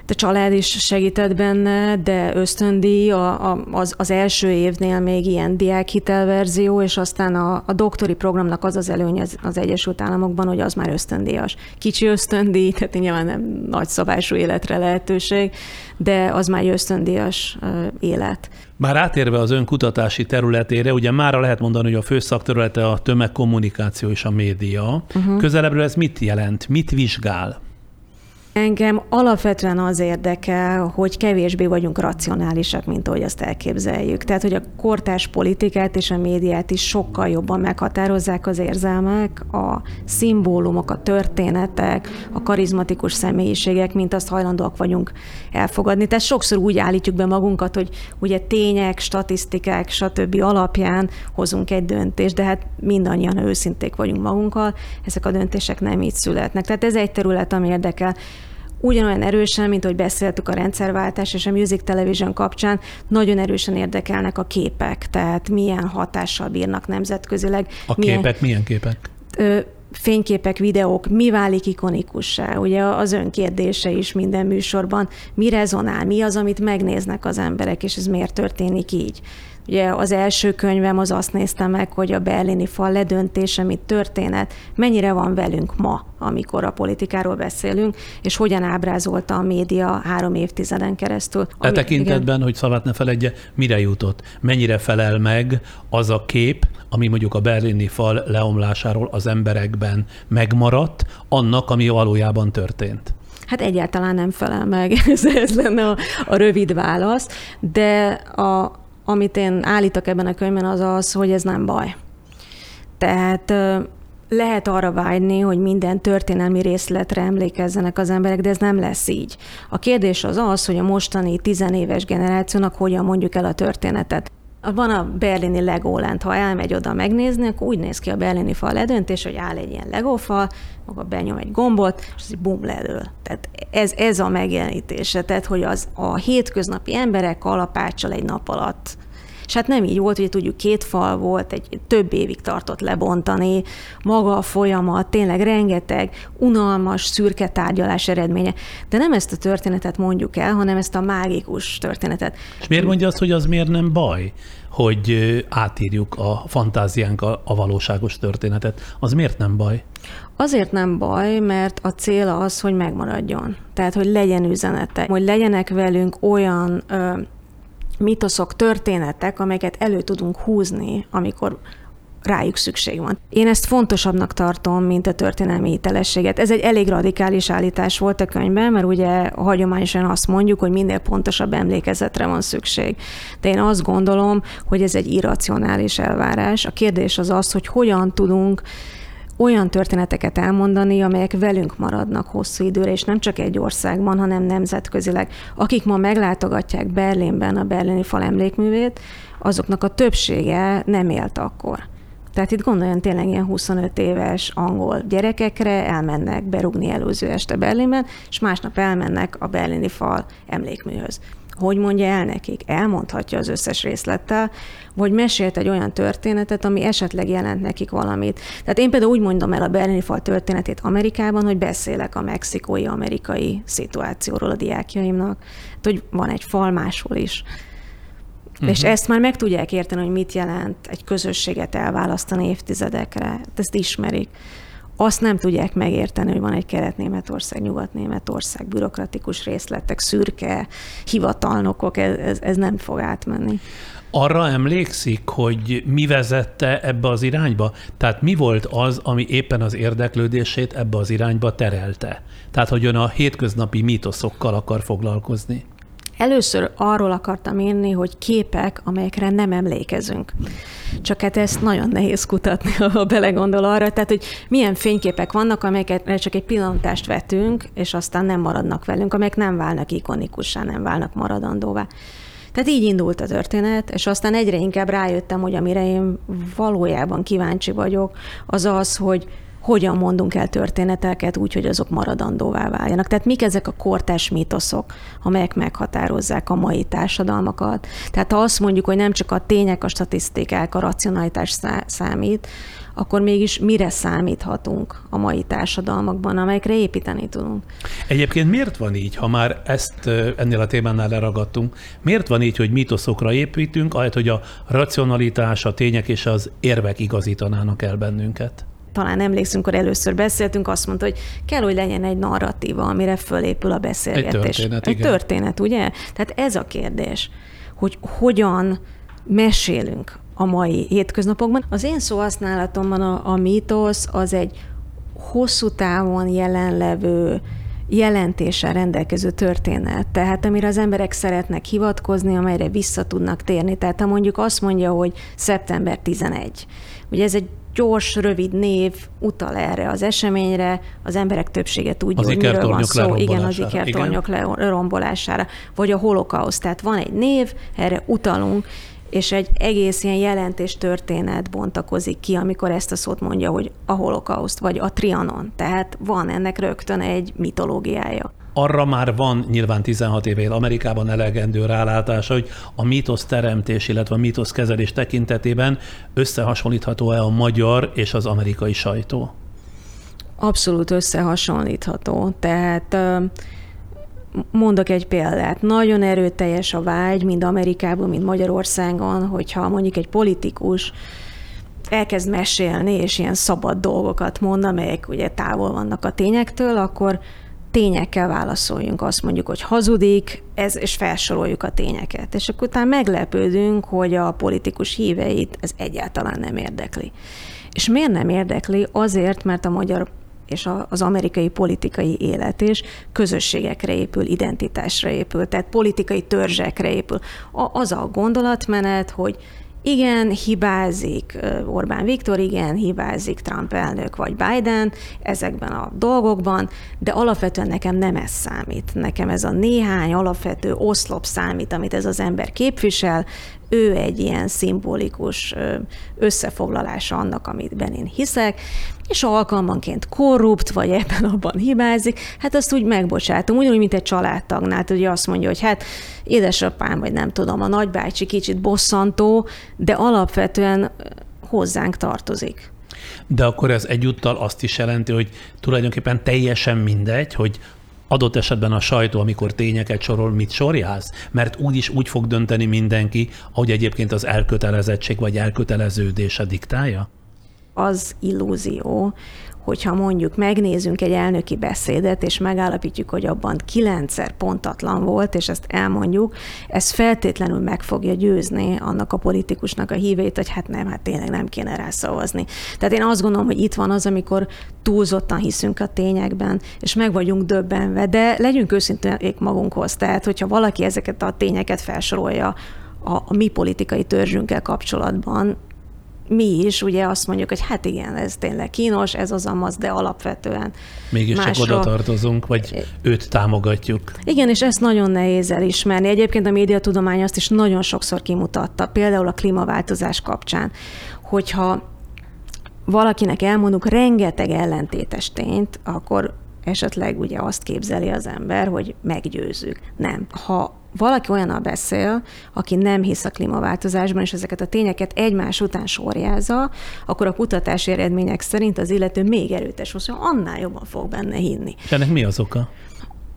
A család is segített benne, de ösztöndíj a, a, az, az első évnél még ilyen diákhitelverzió, és aztán a, a doktori programnak az az előny az, az Egyesült Államokban, hogy az már ösztöndíjas. Kicsi ösztöndíj, tehát nyilván nem nagy szabású életre lehetőség, de az már egy ösztöndíjas élet. Már átérve az önkutatási területére, ugye mára lehet mondani, hogy a fő szakterülete a tömegkommunikáció és a média. Uh-huh. Közelebbről ez mit jelent? Mit vizsgál? Engem alapvetően az érdekel, hogy kevésbé vagyunk racionálisak, mint ahogy azt elképzeljük. Tehát, hogy a kortás politikát és a médiát is sokkal jobban meghatározzák az érzelmek, a szimbólumok, a történetek, a karizmatikus személyiségek, mint azt hajlandóak vagyunk elfogadni. Tehát sokszor úgy állítjuk be magunkat, hogy ugye tények, statisztikák, stb. alapján hozunk egy döntést, de hát mindannyian őszinték vagyunk magunkkal, ezek a döntések nem így születnek. Tehát ez egy terület, ami érdekel ugyanolyan erősen, mint hogy beszéltük a rendszerváltás és a Music Television kapcsán, nagyon erősen érdekelnek a képek, tehát milyen hatással bírnak nemzetközileg. A milyen, képek milyen képek? Ö, fényképek, videók, mi válik ikonikussá? Ugye az önkérdése is minden műsorban, mi rezonál, mi az, amit megnéznek az emberek, és ez miért történik így? Ugye az első könyvem az azt nézte meg, hogy a berlini fal ledöntése, mit történet, mennyire van velünk ma, amikor a politikáról beszélünk, és hogyan ábrázolta a média három évtizeden keresztül. E tekintetben, igen. hogy szavát ne feledje, mire jutott? Mennyire felel meg az a kép, ami mondjuk a berlini fal leomlásáról az emberekben megmaradt, annak, ami valójában történt? Hát egyáltalán nem felel meg, ez, ez lenne a, a rövid válasz, de a, amit én állítok ebben a könyvben, az az, hogy ez nem baj. Tehát lehet arra vágyni, hogy minden történelmi részletre emlékezzenek az emberek, de ez nem lesz így. A kérdés az az, hogy a mostani tizenéves generációnak hogyan mondjuk el a történetet. Van a berlini Legoland, ha elmegy oda megnézni, akkor úgy néz ki a berlini fal ledöntés, hogy áll egy ilyen legófal, maga benyom egy gombot, és ez bum ledől. Tehát ez, ez a megjelenítése, tehát hogy az a hétköznapi emberek kalapáccsal egy nap alatt és hát nem így volt, hogy tudjuk, két fal volt, egy több évig tartott lebontani, maga a folyamat, tényleg rengeteg unalmas, szürke tárgyalás eredménye. De nem ezt a történetet mondjuk el, hanem ezt a mágikus történetet. És miért mondja azt, hogy az miért nem baj? hogy átírjuk a fantáziánk a valóságos történetet. Az miért nem baj? Azért nem baj, mert a cél az, hogy megmaradjon. Tehát, hogy legyen üzenete, hogy legyenek velünk olyan ö, mitoszok, történetek, amelyeket elő tudunk húzni, amikor rájuk szükség van. Én ezt fontosabbnak tartom, mint a történelmi hitelességet. Ez egy elég radikális állítás volt a könyvben, mert ugye hagyományosan azt mondjuk, hogy minél pontosabb emlékezetre van szükség. De én azt gondolom, hogy ez egy irracionális elvárás. A kérdés az az, hogy hogyan tudunk olyan történeteket elmondani, amelyek velünk maradnak hosszú időre, és nem csak egy országban, hanem nemzetközileg. Akik ma meglátogatják Berlinben a berlini fal emlékművét, azoknak a többsége nem élt akkor. Tehát itt gondoljon tényleg ilyen 25 éves angol gyerekekre, elmennek berugni előző este Berlinben, és másnap elmennek a berlini fal emlékműhöz hogy mondja el nekik? Elmondhatja az összes részlettel, vagy mesélt egy olyan történetet, ami esetleg jelent nekik valamit. Tehát én például úgy mondom el a berlini fal történetét Amerikában, hogy beszélek a mexikói-amerikai szituációról a diákjaimnak, hát, hogy van egy fal máshol is. Uh-huh. És ezt már meg tudják érteni, hogy mit jelent egy közösséget elválasztani évtizedekre. Ezt ismerik azt nem tudják megérteni, hogy van egy kelet-németország, nyugat-németország, bürokratikus részletek, szürke hivatalnokok, ez, ez, ez nem fog átmenni. Arra emlékszik, hogy mi vezette ebbe az irányba? Tehát mi volt az, ami éppen az érdeklődését ebbe az irányba terelte? Tehát, hogy ön a hétköznapi mítoszokkal akar foglalkozni? Először arról akartam írni, hogy képek, amelyekre nem emlékezünk. Csak hát ezt nagyon nehéz kutatni, ha belegondol arra. Tehát, hogy milyen fényképek vannak, amelyeket csak egy pillantást vetünk, és aztán nem maradnak velünk, amelyek nem válnak ikonikussá, nem válnak maradandóvá. Tehát így indult a történet, és aztán egyre inkább rájöttem, hogy amire én valójában kíváncsi vagyok, az az, hogy hogyan mondunk el történeteket úgy, hogy azok maradandóvá váljanak. Tehát mik ezek a kortás mítoszok, amelyek meghatározzák a mai társadalmakat. Tehát ha azt mondjuk, hogy nem csak a tények, a statisztikák, a racionalitás számít, akkor mégis mire számíthatunk a mai társadalmakban, amelyekre építeni tudunk. Egyébként miért van így, ha már ezt ennél a témánál leragadtunk, miért van így, hogy mítoszokra építünk, ahelyett, hogy a racionalitás, a tények és az érvek igazítanának el bennünket? Talán emlékszünk, hogy először beszéltünk, azt mondta, hogy kell, hogy legyen egy narratíva, amire fölépül a beszélgetés. Egy történet, Egy igen. történet, ugye? Tehát ez a kérdés, hogy hogyan mesélünk a mai hétköznapokban. Az én szóhasználatomban a, a mítosz az egy hosszú távon jelenlevő jelentéssel rendelkező történet, tehát amire az emberek szeretnek hivatkozni, amelyre vissza tudnak térni. Tehát ha mondjuk azt mondja, hogy szeptember 11, ugye ez egy gyors, rövid név utal erre az eseményre, az emberek többsége tudja, az hogy miről van szó. Igen, az ikertornyok lerombolására. Vagy a holokauszt. Tehát van egy név, erre utalunk, és egy egész ilyen jelentés történet bontakozik ki, amikor ezt a szót mondja, hogy a holokauszt, vagy a trianon. Tehát van ennek rögtön egy mitológiája arra már van nyilván 16 éve Amerikában elegendő rálátása, hogy a mítosz teremtés, illetve a mítosz kezelés tekintetében összehasonlítható-e a magyar és az amerikai sajtó? Abszolút összehasonlítható. Tehát mondok egy példát. Nagyon erőteljes a vágy, mind Amerikában, mind Magyarországon, hogyha mondjuk egy politikus elkezd mesélni, és ilyen szabad dolgokat mond, amelyek ugye távol vannak a tényektől, akkor tényekkel válaszoljunk, azt mondjuk, hogy hazudik, ez, és felsoroljuk a tényeket. És akkor utána meglepődünk, hogy a politikus híveit ez egyáltalán nem érdekli. És miért nem érdekli? Azért, mert a magyar és az amerikai politikai élet is közösségekre épül, identitásra épül, tehát politikai törzsekre épül. Az a gondolatmenet, hogy igen, hibázik Orbán Viktor, igen, hibázik Trump elnök vagy Biden ezekben a dolgokban, de alapvetően nekem nem ez számít. Nekem ez a néhány alapvető oszlop számít, amit ez az ember képvisel, ő egy ilyen szimbolikus összefoglalása annak, amiben én hiszek, és alkalmanként korrupt, vagy ebben abban hibázik, hát azt úgy megbocsátom, ugyanúgy, mint egy családtagnál, ugye azt mondja, hogy hát édesapám, vagy nem tudom, a nagybácsi kicsit bosszantó, de alapvetően hozzánk tartozik. De akkor ez egyúttal azt is jelenti, hogy tulajdonképpen teljesen mindegy, hogy adott esetben a sajtó, amikor tényeket sorol, mit sorjáz? Mert úgyis úgy fog dönteni mindenki, ahogy egyébként az elkötelezettség vagy elköteleződése diktálja? Az illúzió, hogyha mondjuk megnézünk egy elnöki beszédet, és megállapítjuk, hogy abban kilencszer pontatlan volt, és ezt elmondjuk, ez feltétlenül meg fogja győzni annak a politikusnak a hívét, hogy hát nem, hát tényleg nem kéne rá szavazni. Tehát én azt gondolom, hogy itt van az, amikor túlzottan hiszünk a tényekben, és meg vagyunk döbbenve, de legyünk őszinték magunkhoz. Tehát, hogyha valaki ezeket a tényeket felsorolja, a, a mi politikai törzsünkkel kapcsolatban, mi is ugye azt mondjuk, hogy hát igen, ez tényleg kínos, ez az amaz, de alapvetően Mégis másra... csak oda tartozunk, vagy őt támogatjuk. Igen, és ezt nagyon nehéz elismerni. Egyébként a médiatudomány azt is nagyon sokszor kimutatta, például a klímaváltozás kapcsán, hogyha valakinek elmondunk rengeteg ellentétes tényt, akkor esetleg ugye azt képzeli az ember, hogy meggyőzzük. Nem. Ha valaki olyannal beszél, aki nem hisz a klímaváltozásban, és ezeket a tényeket egymás után sorjázza, akkor a kutatási eredmények szerint az illető még erőtes, hogy annál jobban fog benne hinni. Ennek mi az oka?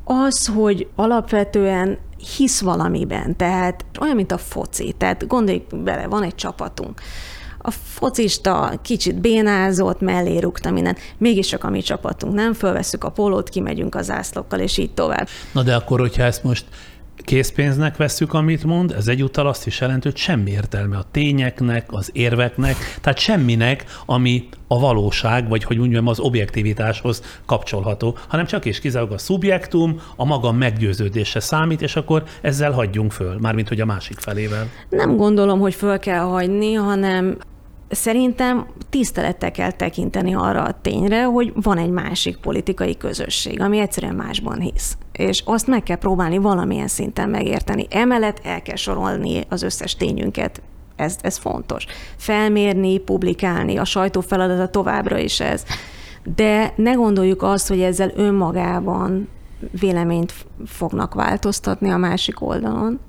Az, hogy alapvetően hisz valamiben, tehát olyan, mint a foci. Tehát gondolj bele, van egy csapatunk a focista kicsit bénázott, mellé rúgta mindent. Mégis csak a mi csapatunk, nem? Fölveszük a polót, kimegyünk az zászlókkal, és így tovább. Na de akkor, hogyha ezt most készpénznek vesszük, amit mond, ez egyúttal azt is jelenti, hogy semmi értelme a tényeknek, az érveknek, tehát semminek, ami a valóság, vagy hogy mondjam, az objektivitáshoz kapcsolható, hanem csak és kizárólag a szubjektum, a maga meggyőződése számít, és akkor ezzel hagyjunk föl, mármint hogy a másik felével. Nem gondolom, hogy föl kell hagyni, hanem Szerintem tisztelettel kell tekinteni arra a tényre, hogy van egy másik politikai közösség, ami egyszerűen másban hisz. És azt meg kell próbálni valamilyen szinten megérteni. Emellett el kell sorolni az összes tényünket. Ez, ez fontos. Felmérni, publikálni, a sajtó feladata továbbra is ez. De ne gondoljuk azt, hogy ezzel önmagában véleményt fognak változtatni a másik oldalon,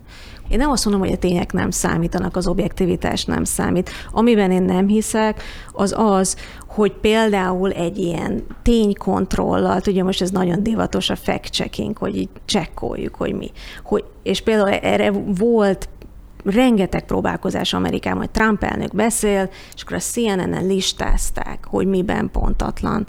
én nem azt mondom, hogy a tények nem számítanak, az objektivitás nem számít. Amiben én nem hiszek, az az, hogy például egy ilyen ténykontrollal, ugye most ez nagyon divatos a fact-checking, hogy így csekkoljuk, hogy mi. Hogy, és például erre volt rengeteg próbálkozás Amerikában, hogy Trump elnök beszél, és akkor a CNN-en listázták, hogy miben pontatlan.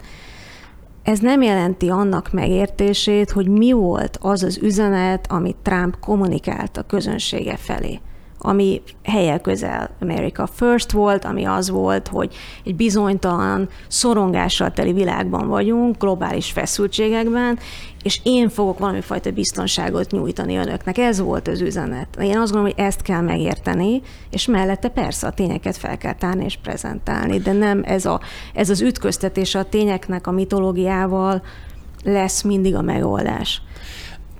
Ez nem jelenti annak megértését, hogy mi volt az az üzenet, amit Trump kommunikált a közönsége felé ami helyel közel America First volt, ami az volt, hogy egy bizonytalan, szorongással teli világban vagyunk, globális feszültségekben, és én fogok valami fajta biztonságot nyújtani önöknek. Ez volt az üzenet. Én azt gondolom, hogy ezt kell megérteni, és mellette persze a tényeket fel kell tárni és prezentálni, de nem ez, a, ez az ütköztetés a tényeknek a mitológiával lesz mindig a megoldás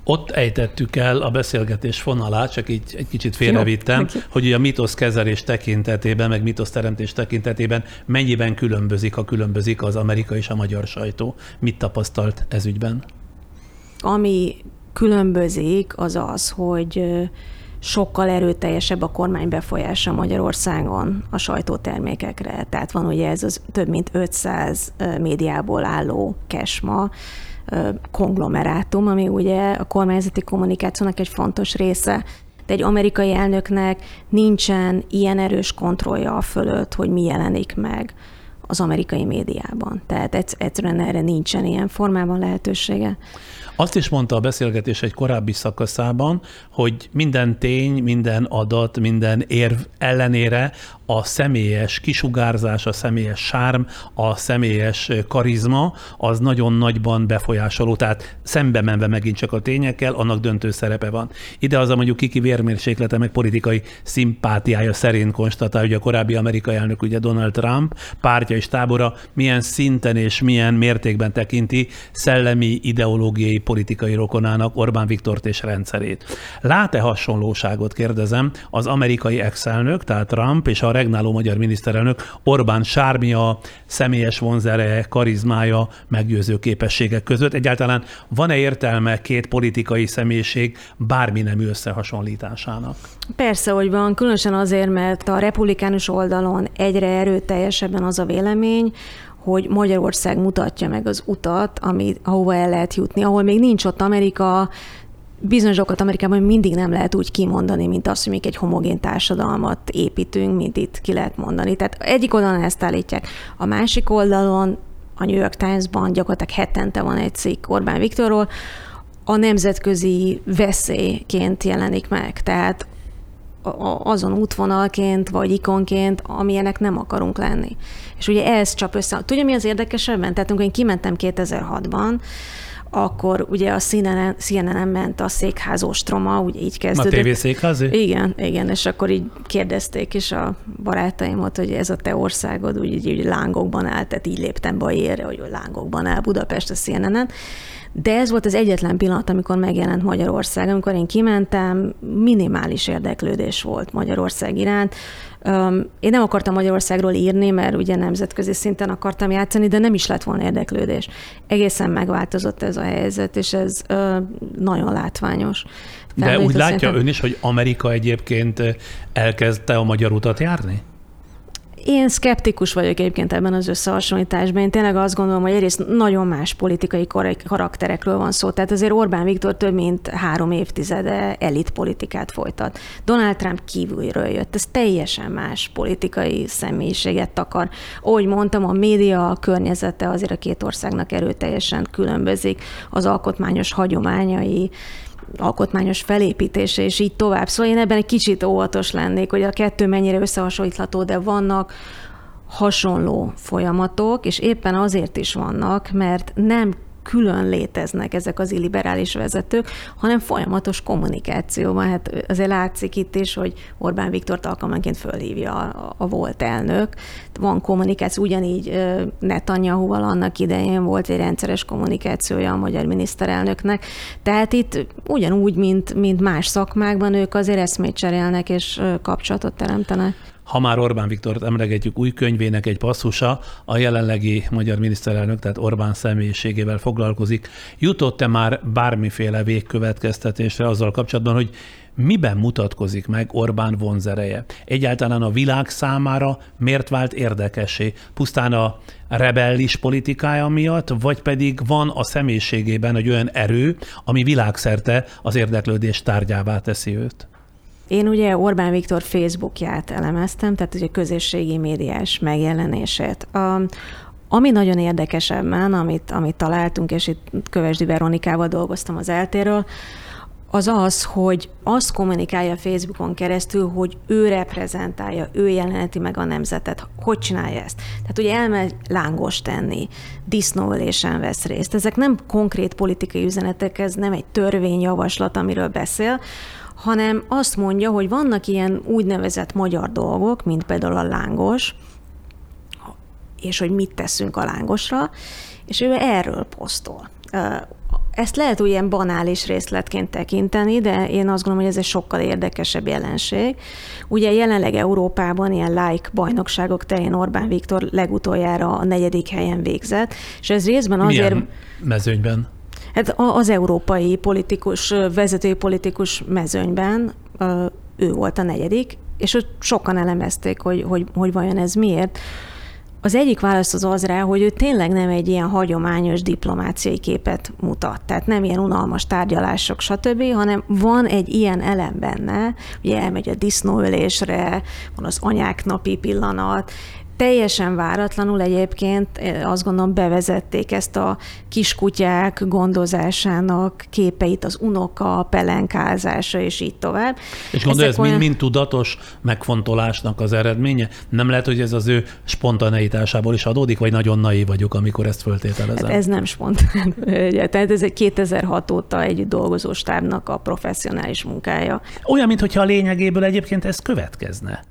ott ejtettük el a beszélgetés fonalát, csak így egy kicsit félrevittem, Jó, hogy a mitosz kezelés tekintetében, meg mitosz teremtés tekintetében mennyiben különbözik, ha különbözik az amerikai és a magyar sajtó. Mit tapasztalt ez ügyben? Ami különbözik, az az, hogy sokkal erőteljesebb a kormány befolyása Magyarországon a sajtótermékekre. Tehát van ugye ez az több mint 500 médiából álló kesma, konglomerátum, ami ugye a kormányzati kommunikációnak egy fontos része. De egy amerikai elnöknek nincsen ilyen erős kontrollja a fölött, hogy mi jelenik meg az amerikai médiában. Tehát egyszerűen erre nincsen ilyen formában lehetősége. Azt is mondta a beszélgetés egy korábbi szakaszában, hogy minden tény, minden adat, minden érv ellenére a személyes kisugárzás, a személyes sárm, a személyes karizma az nagyon nagyban befolyásoló, tehát szembe menve megint csak a tényekkel, annak döntő szerepe van. Ide az a mondjuk kiki vérmérséklete, meg politikai szimpátiája szerint konstatál, hogy a korábbi amerikai elnök, ugye Donald Trump, pártja és tábora milyen szinten és milyen mértékben tekinti szellemi, ideológiai, politikai rokonának Orbán Viktort és rendszerét. Lát-e hasonlóságot, kérdezem, az amerikai ex-elnök, tehát Trump és a regnáló magyar miniszterelnök Orbán sármia, személyes vonzere, karizmája, meggyőző képességek között. Egyáltalán van-e értelme két politikai személyiség bármi nem összehasonlításának? Persze, hogy van, különösen azért, mert a republikánus oldalon egyre erőteljesebben az a vélemény, hogy Magyarország mutatja meg az utat, amit, ahova el lehet jutni, ahol még nincs ott Amerika, bizonyos dolgokat Amerikában mindig nem lehet úgy kimondani, mint azt, hogy még egy homogén társadalmat építünk, mint itt ki lehet mondani. Tehát egyik oldalon ezt állítják. A másik oldalon a New York Times-ban gyakorlatilag hetente van egy cikk Orbán Viktorról, a nemzetközi veszélyként jelenik meg. Tehát azon útvonalként, vagy ikonként, amilyenek nem akarunk lenni. És ugye ez csap össze. Tudja, mi az érdekesebben? Tehát amikor én kimentem 2006-ban, akkor ugye a CNN, CNN-en ment a székház ostroma, ugye így kezdődött. A TV székházi? Igen, igen, és akkor így kérdezték is a barátaimat, hogy ez a te országod, úgy, így, így lángokban áll, tehát így léptem be érre, hogy lángokban áll Budapest a CNN-en. De ez volt az egyetlen pillanat, amikor megjelent Magyarország. Amikor én kimentem, minimális érdeklődés volt Magyarország iránt. Én nem akartam Magyarországról írni, mert ugye nemzetközi szinten akartam játszani, de nem is lett volna érdeklődés. Egészen megváltozott ez a helyzet, és ez nagyon látványos. De úgy látja szinten... ön is, hogy Amerika egyébként elkezdte a magyar utat járni? Én szkeptikus vagyok egyébként ebben az összehasonlításban. Én tényleg azt gondolom, hogy egyrészt nagyon más politikai karakterekről van szó. Tehát azért Orbán Viktor több mint három évtizede elit politikát folytat. Donald Trump kívülről jött. Ez teljesen más politikai személyiséget takar. Ahogy mondtam, a média, a környezete azért a két országnak erőteljesen különbözik. Az alkotmányos hagyományai, alkotmányos felépítése, és így tovább. Szóval én ebben egy kicsit óvatos lennék, hogy a kettő mennyire összehasonlítható, de vannak hasonló folyamatok, és éppen azért is vannak, mert nem külön léteznek ezek az illiberális vezetők, hanem folyamatos kommunikációban. Hát azért látszik itt is, hogy Orbán Viktor alkalmanként fölhívja a, a volt elnök. Van kommunikáció, ugyanígy Netanyahu-val annak idején volt egy rendszeres kommunikációja a magyar miniszterelnöknek. Tehát itt ugyanúgy, mint, mint más szakmákban, ők azért eszmét cserélnek és kapcsolatot teremtenek. Ha már Orbán Viktort emlegetjük új könyvének egy passzusa, a jelenlegi magyar miniszterelnök, tehát Orbán személyiségével foglalkozik. Jutott-e már bármiféle végkövetkeztetésre azzal kapcsolatban, hogy miben mutatkozik meg Orbán vonzereje? Egyáltalán a világ számára miért vált érdekessé? Pusztán a rebellis politikája miatt, vagy pedig van a személyiségében egy olyan erő, ami világszerte az érdeklődés tárgyává teszi őt? Én ugye Orbán Viktor Facebookját elemeztem, tehát ugye közösségi médiás megjelenését. A, ami nagyon érdekes ebben, amit, amit találtunk, és itt Kövesdi Veronikával dolgoztam az eltéről, az az, hogy azt kommunikálja Facebookon keresztül, hogy ő reprezentálja, ő jeleneti meg a nemzetet. Hogy csinálja ezt? Tehát ugye elmegy lángos tenni, disznóölésen vesz részt. Ezek nem konkrét politikai üzenetek, ez nem egy törvényjavaslat, amiről beszél, hanem azt mondja, hogy vannak ilyen úgynevezett magyar dolgok, mint például a lángos, és hogy mit teszünk a lángosra, és ő erről posztol. Ezt lehet úgy ilyen banális részletként tekinteni, de én azt gondolom, hogy ez egy sokkal érdekesebb jelenség. Ugye jelenleg Európában ilyen like bajnokságok terén Orbán Viktor legutoljára a negyedik helyen végzett, és ez részben azért... Milyen mezőnyben? Hát az európai politikus, vezetői politikus mezőnyben ő volt a negyedik, és sokan elemezték, hogy, hogy, hogy vajon ez miért. Az egyik válasz az az rá, hogy ő tényleg nem egy ilyen hagyományos diplomáciai képet mutat, tehát nem ilyen unalmas tárgyalások, stb., hanem van egy ilyen elem benne, ugye elmegy a disznóölésre, van az anyák napi pillanat, Teljesen váratlanul egyébként eh, azt gondolom bevezették ezt a kiskutyák gondozásának képeit, az unoka, a pelenkázása, és így tovább. És gondolja, ez olyan... mind-mind tudatos megfontolásnak az eredménye? Nem lehet, hogy ez az ő spontaneitásából is adódik, vagy nagyon naív vagyok, amikor ezt föltételezem? Hát ez nem spontán. Tehát ez egy 2006 óta egy dolgozóstábnak a professzionális munkája. Olyan, mintha a lényegéből egyébként ez következne.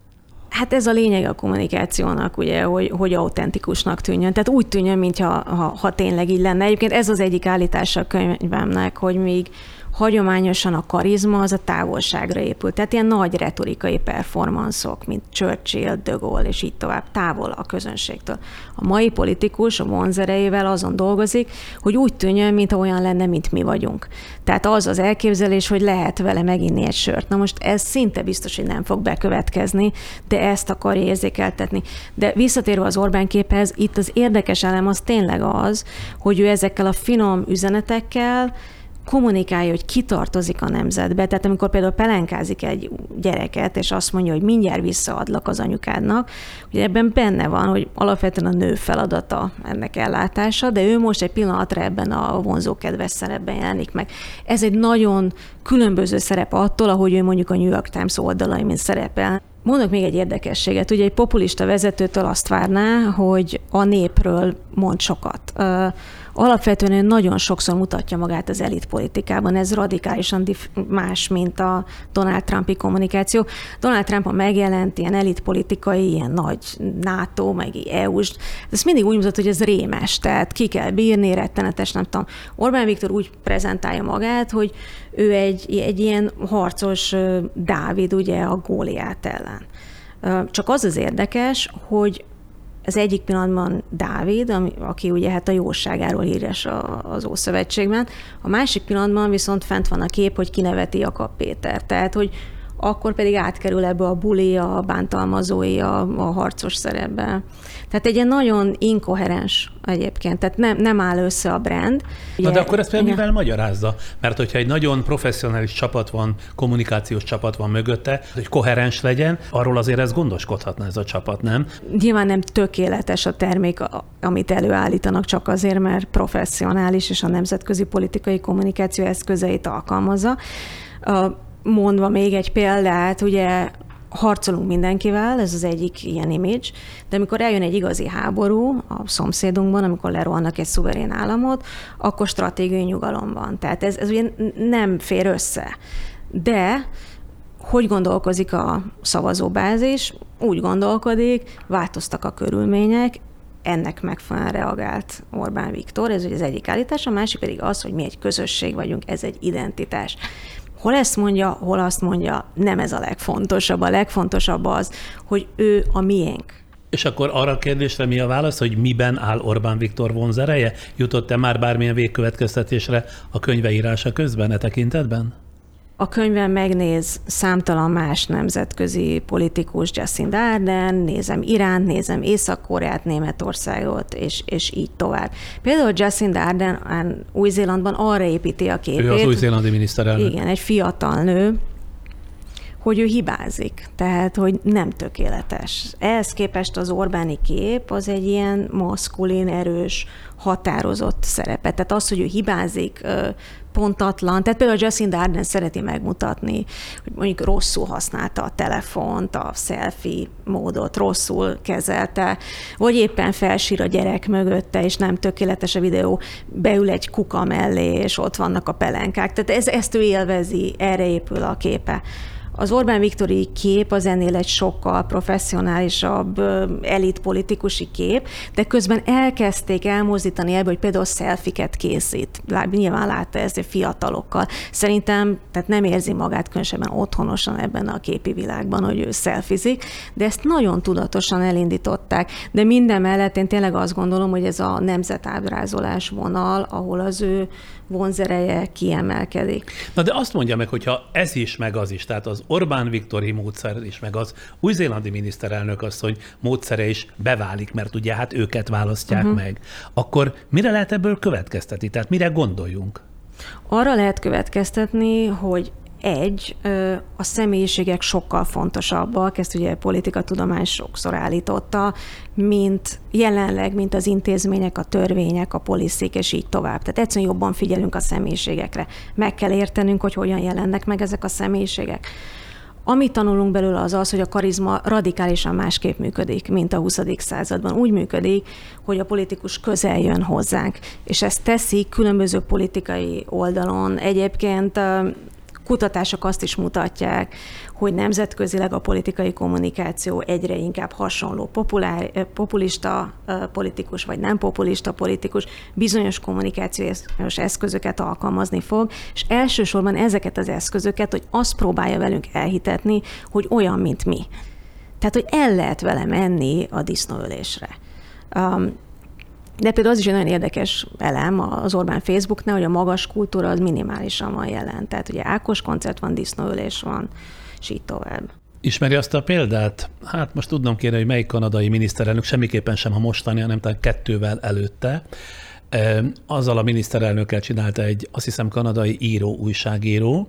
Hát ez a lényeg a kommunikációnak, ugye, hogy, hogy autentikusnak tűnjön. Tehát úgy tűnjön, mintha ha, ha tényleg így lenne. Egyébként ez az egyik állítása a könyvemnek, hogy még hagyományosan a karizma az a távolságra épül. Tehát ilyen nagy retorikai performanszok, mint Churchill, De Gaulle, és így tovább, távol a közönségtől. A mai politikus a vonzerejével azon dolgozik, hogy úgy tűnjön, mint olyan lenne, mint mi vagyunk. Tehát az az elképzelés, hogy lehet vele meginni egy sört. Na most ez szinte biztos, hogy nem fog bekövetkezni, de ezt akarja érzékeltetni. De visszatérve az Orbán képhez, itt az érdekes elem az tényleg az, hogy ő ezekkel a finom üzenetekkel, kommunikálja, hogy kitartozik a nemzetbe. Tehát amikor például pelenkázik egy gyereket, és azt mondja, hogy mindjárt visszaadlak az anyukádnak, hogy ebben benne van, hogy alapvetően a nő feladata ennek ellátása, de ő most egy pillanatra ebben a vonzókedves szerepben jelenik meg. Ez egy nagyon különböző szerep attól, ahogy ő mondjuk a New York Times oldalain szerepel. Mondok még egy érdekességet. Ugye egy populista vezetőtől azt várná, hogy a népről mond sokat alapvetően nagyon sokszor mutatja magát az elitpolitikában. Ez radikálisan más, mint a Donald Trumpi kommunikáció. Donald Trump a megjelent ilyen elitpolitikai, ilyen nagy NATO, meg EU-s, ez mindig úgy mutat, hogy ez rémes, tehát ki kell bírni, rettenetes, nem tudom. Orbán Viktor úgy prezentálja magát, hogy ő egy, egy ilyen harcos Dávid, ugye a Góliát ellen. Csak az az érdekes, hogy az egyik pillanatban Dávid, ami, aki ugye hát a jóságáról híres az Ószövetségben, a másik pillanatban viszont fent van a kép, hogy kineveti Jakab Péter. Tehát, hogy akkor pedig átkerül ebbe a buli, a bántalmazói, a, a harcos szerepbe. Tehát egy ilyen nagyon inkoherens egyébként, tehát nem, nem áll össze a brand. Ugye, Na de akkor ezt például mivel magyarázza? Mert hogyha egy nagyon professzionális csapat van, kommunikációs csapat van mögötte, hogy koherens legyen, arról azért ez gondoskodhatna ez a csapat, nem? Nyilván nem tökéletes a termék, amit előállítanak csak azért, mert professzionális és a nemzetközi politikai kommunikáció eszközeit alkalmazza. Mondva még egy példát, ugye harcolunk mindenkivel, ez az egyik ilyen image, de amikor eljön egy igazi háború a szomszédunkban, amikor lerohannak egy szuverén államot, akkor stratégiai nyugalom van. Tehát ez, ez ugye nem fér össze. De hogy gondolkozik a szavazóbázis? Úgy gondolkodik, változtak a körülmények, ennek megfelelően reagált Orbán Viktor, ez ugye az egyik állítás, a másik pedig az, hogy mi egy közösség vagyunk, ez egy identitás hol ezt mondja, hol azt mondja, nem ez a legfontosabb. A legfontosabb az, hogy ő a miénk. És akkor arra a kérdésre mi a válasz, hogy miben áll Orbán Viktor vonzereje? Jutott-e már bármilyen végkövetkeztetésre a könyveírása közben e tekintetben? A könyvben megnéz számtalan más nemzetközi politikus, Jacinda Arden, nézem Iránt, nézem Észak-Koreát, Németországot, és, és így tovább. Például Jacinda Arden Új-Zélandban arra építi a képét. Ő az új-zélandi miniszterelnök. Igen, egy fiatal nő, hogy ő hibázik, tehát hogy nem tökéletes. Ehhez képest az Orbáni kép az egy ilyen maszkulin, erős, határozott szerepet. Tehát az, hogy ő hibázik, pontatlan. Tehát például Jacinda Arden szereti megmutatni, hogy mondjuk rosszul használta a telefont, a selfie módot rosszul kezelte, vagy éppen felsír a gyerek mögötte, és nem tökéletes a videó, beül egy kuka mellé, és ott vannak a pelenkák. Tehát ez, ezt ő élvezi, erre épül a képe. Az Orbán Viktori kép az ennél egy sokkal professzionálisabb elit politikusi kép, de közben elkezdték elmozdítani ebből, hogy például szelfiket készít. Nyilván látta ezt fiatalokkal. Szerintem tehát nem érzi magát különösebben otthonosan ebben a képi világban, hogy ő szelfizik, de ezt nagyon tudatosan elindították. De minden mellett én tényleg azt gondolom, hogy ez a nemzetábrázolás vonal, ahol az ő vonzereje kiemelkedik. Na de azt mondja meg, hogyha ez is, meg az is, tehát az Orbán Viktori módszer is, meg az új-zélandi miniszterelnök hogy módszere is beválik, mert ugye hát őket választják uh-huh. meg, akkor mire lehet ebből következtetni? Tehát mire gondoljunk? Arra lehet következtetni, hogy egy, a személyiségek sokkal fontosabbak, ezt ugye a politikatudomány sokszor állította, mint jelenleg, mint az intézmények, a törvények, a poliszik, és így tovább. Tehát egyszerűen jobban figyelünk a személyiségekre. Meg kell értenünk, hogy hogyan jelennek meg ezek a személyiségek. Amit tanulunk belőle az az, hogy a karizma radikálisan másképp működik, mint a 20. században. Úgy működik, hogy a politikus közel jön hozzánk, és ezt teszi különböző politikai oldalon. Egyébként kutatások azt is mutatják, hogy nemzetközileg a politikai kommunikáció egyre inkább hasonló populár, populista politikus vagy nem populista politikus bizonyos kommunikációs eszközöket alkalmazni fog, és elsősorban ezeket az eszközöket, hogy azt próbálja velünk elhitetni, hogy olyan, mint mi. Tehát, hogy el lehet vele menni a disznóölésre. Um, de például az is egy nagyon érdekes elem az Orbán Facebooknál, hogy a magas kultúra az minimálisan van jelen. Tehát ugye Ákos koncert van, disznóülés van, és így tovább. Ismeri azt a példát? Hát most tudnom kéne, hogy melyik kanadai miniszterelnök, semmiképpen sem a mostani, hanem talán kettővel előtte. Azzal a miniszterelnökkel csinálta egy, azt hiszem, kanadai író, újságíró,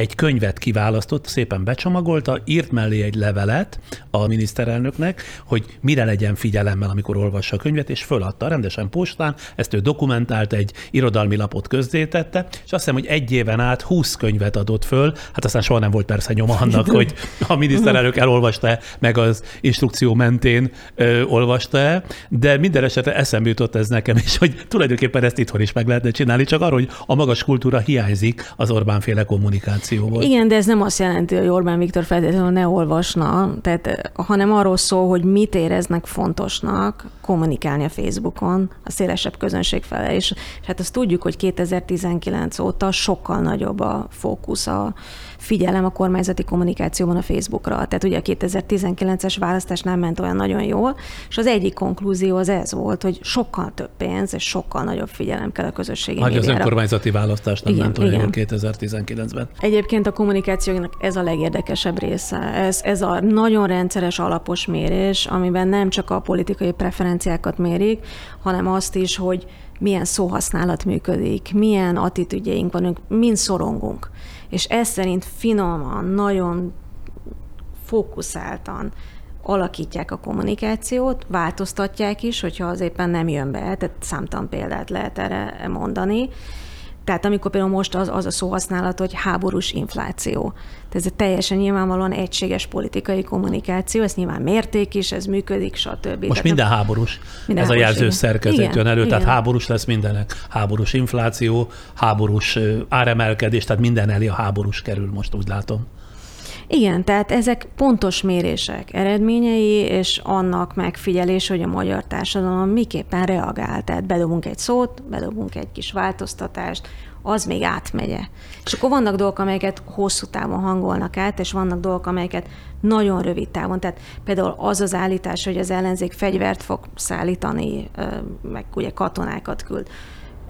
egy könyvet kiválasztott, szépen becsomagolta, írt mellé egy levelet a miniszterelnöknek, hogy mire legyen figyelemmel, amikor olvassa a könyvet, és föladta rendesen postán, ezt ő dokumentált, egy irodalmi lapot közzétette, és azt hiszem, hogy egy éven át 20 könyvet adott föl, hát aztán soha nem volt persze nyoma annak, hogy a miniszterelnök elolvasta meg az instrukció mentén ö, olvasta de minden esetre eszembe jutott ez nekem, és hogy tulajdonképpen ezt itthon is meg lehetne csinálni, csak arról, hogy a magas kultúra hiányzik az Orbán féle kommunikáció volt. Igen, de ez nem azt jelenti, hogy Orbán Viktor feltétlenül ne olvasna, tehát, hanem arról szól, hogy mit éreznek fontosnak kommunikálni a Facebookon a szélesebb közönség fele, és, és hát azt tudjuk, hogy 2019 óta sokkal nagyobb a fókusz a figyelem a kormányzati kommunikációban a Facebookra. Tehát ugye a 2019-es választás nem ment olyan nagyon jól, és az egyik konklúzió az ez volt, hogy sokkal több pénz és sokkal nagyobb figyelem kell a közösségi Hogy az önkormányzati választás nem igen, ment olyan jól 2019-ben. Egy egyébként a kommunikációnak ez a legérdekesebb része. Ez, ez a nagyon rendszeres alapos mérés, amiben nem csak a politikai preferenciákat mérik, hanem azt is, hogy milyen szóhasználat működik, milyen attitűdjeink vannak, mind szorongunk. És ez szerint finoman, nagyon fókuszáltan alakítják a kommunikációt, változtatják is, hogyha az éppen nem jön be, tehát számtalan példát lehet erre mondani. Tehát amikor például most az, az a szóhasználat, hogy háborús infláció. Tehát ez egy teljesen nyilvánvalóan egységes politikai kommunikáció, ez nyilván mérték is, ez működik, stb. Most minden háborús. Minden ez háborús, a jelző szerkezet jön elő, igen. tehát háborús lesz mindenek. Háborús infláció, háborús áremelkedés, tehát minden elé a háborús kerül, most úgy látom. Igen, tehát ezek pontos mérések eredményei, és annak megfigyelés, hogy a magyar társadalom miképpen reagál. Tehát bedobunk egy szót, bedobunk egy kis változtatást, az még átmegye. És akkor vannak dolgok, amelyeket hosszú távon hangolnak át, és vannak dolgok, amelyeket nagyon rövid távon. Tehát például az az állítás, hogy az ellenzék fegyvert fog szállítani, meg ugye katonákat küld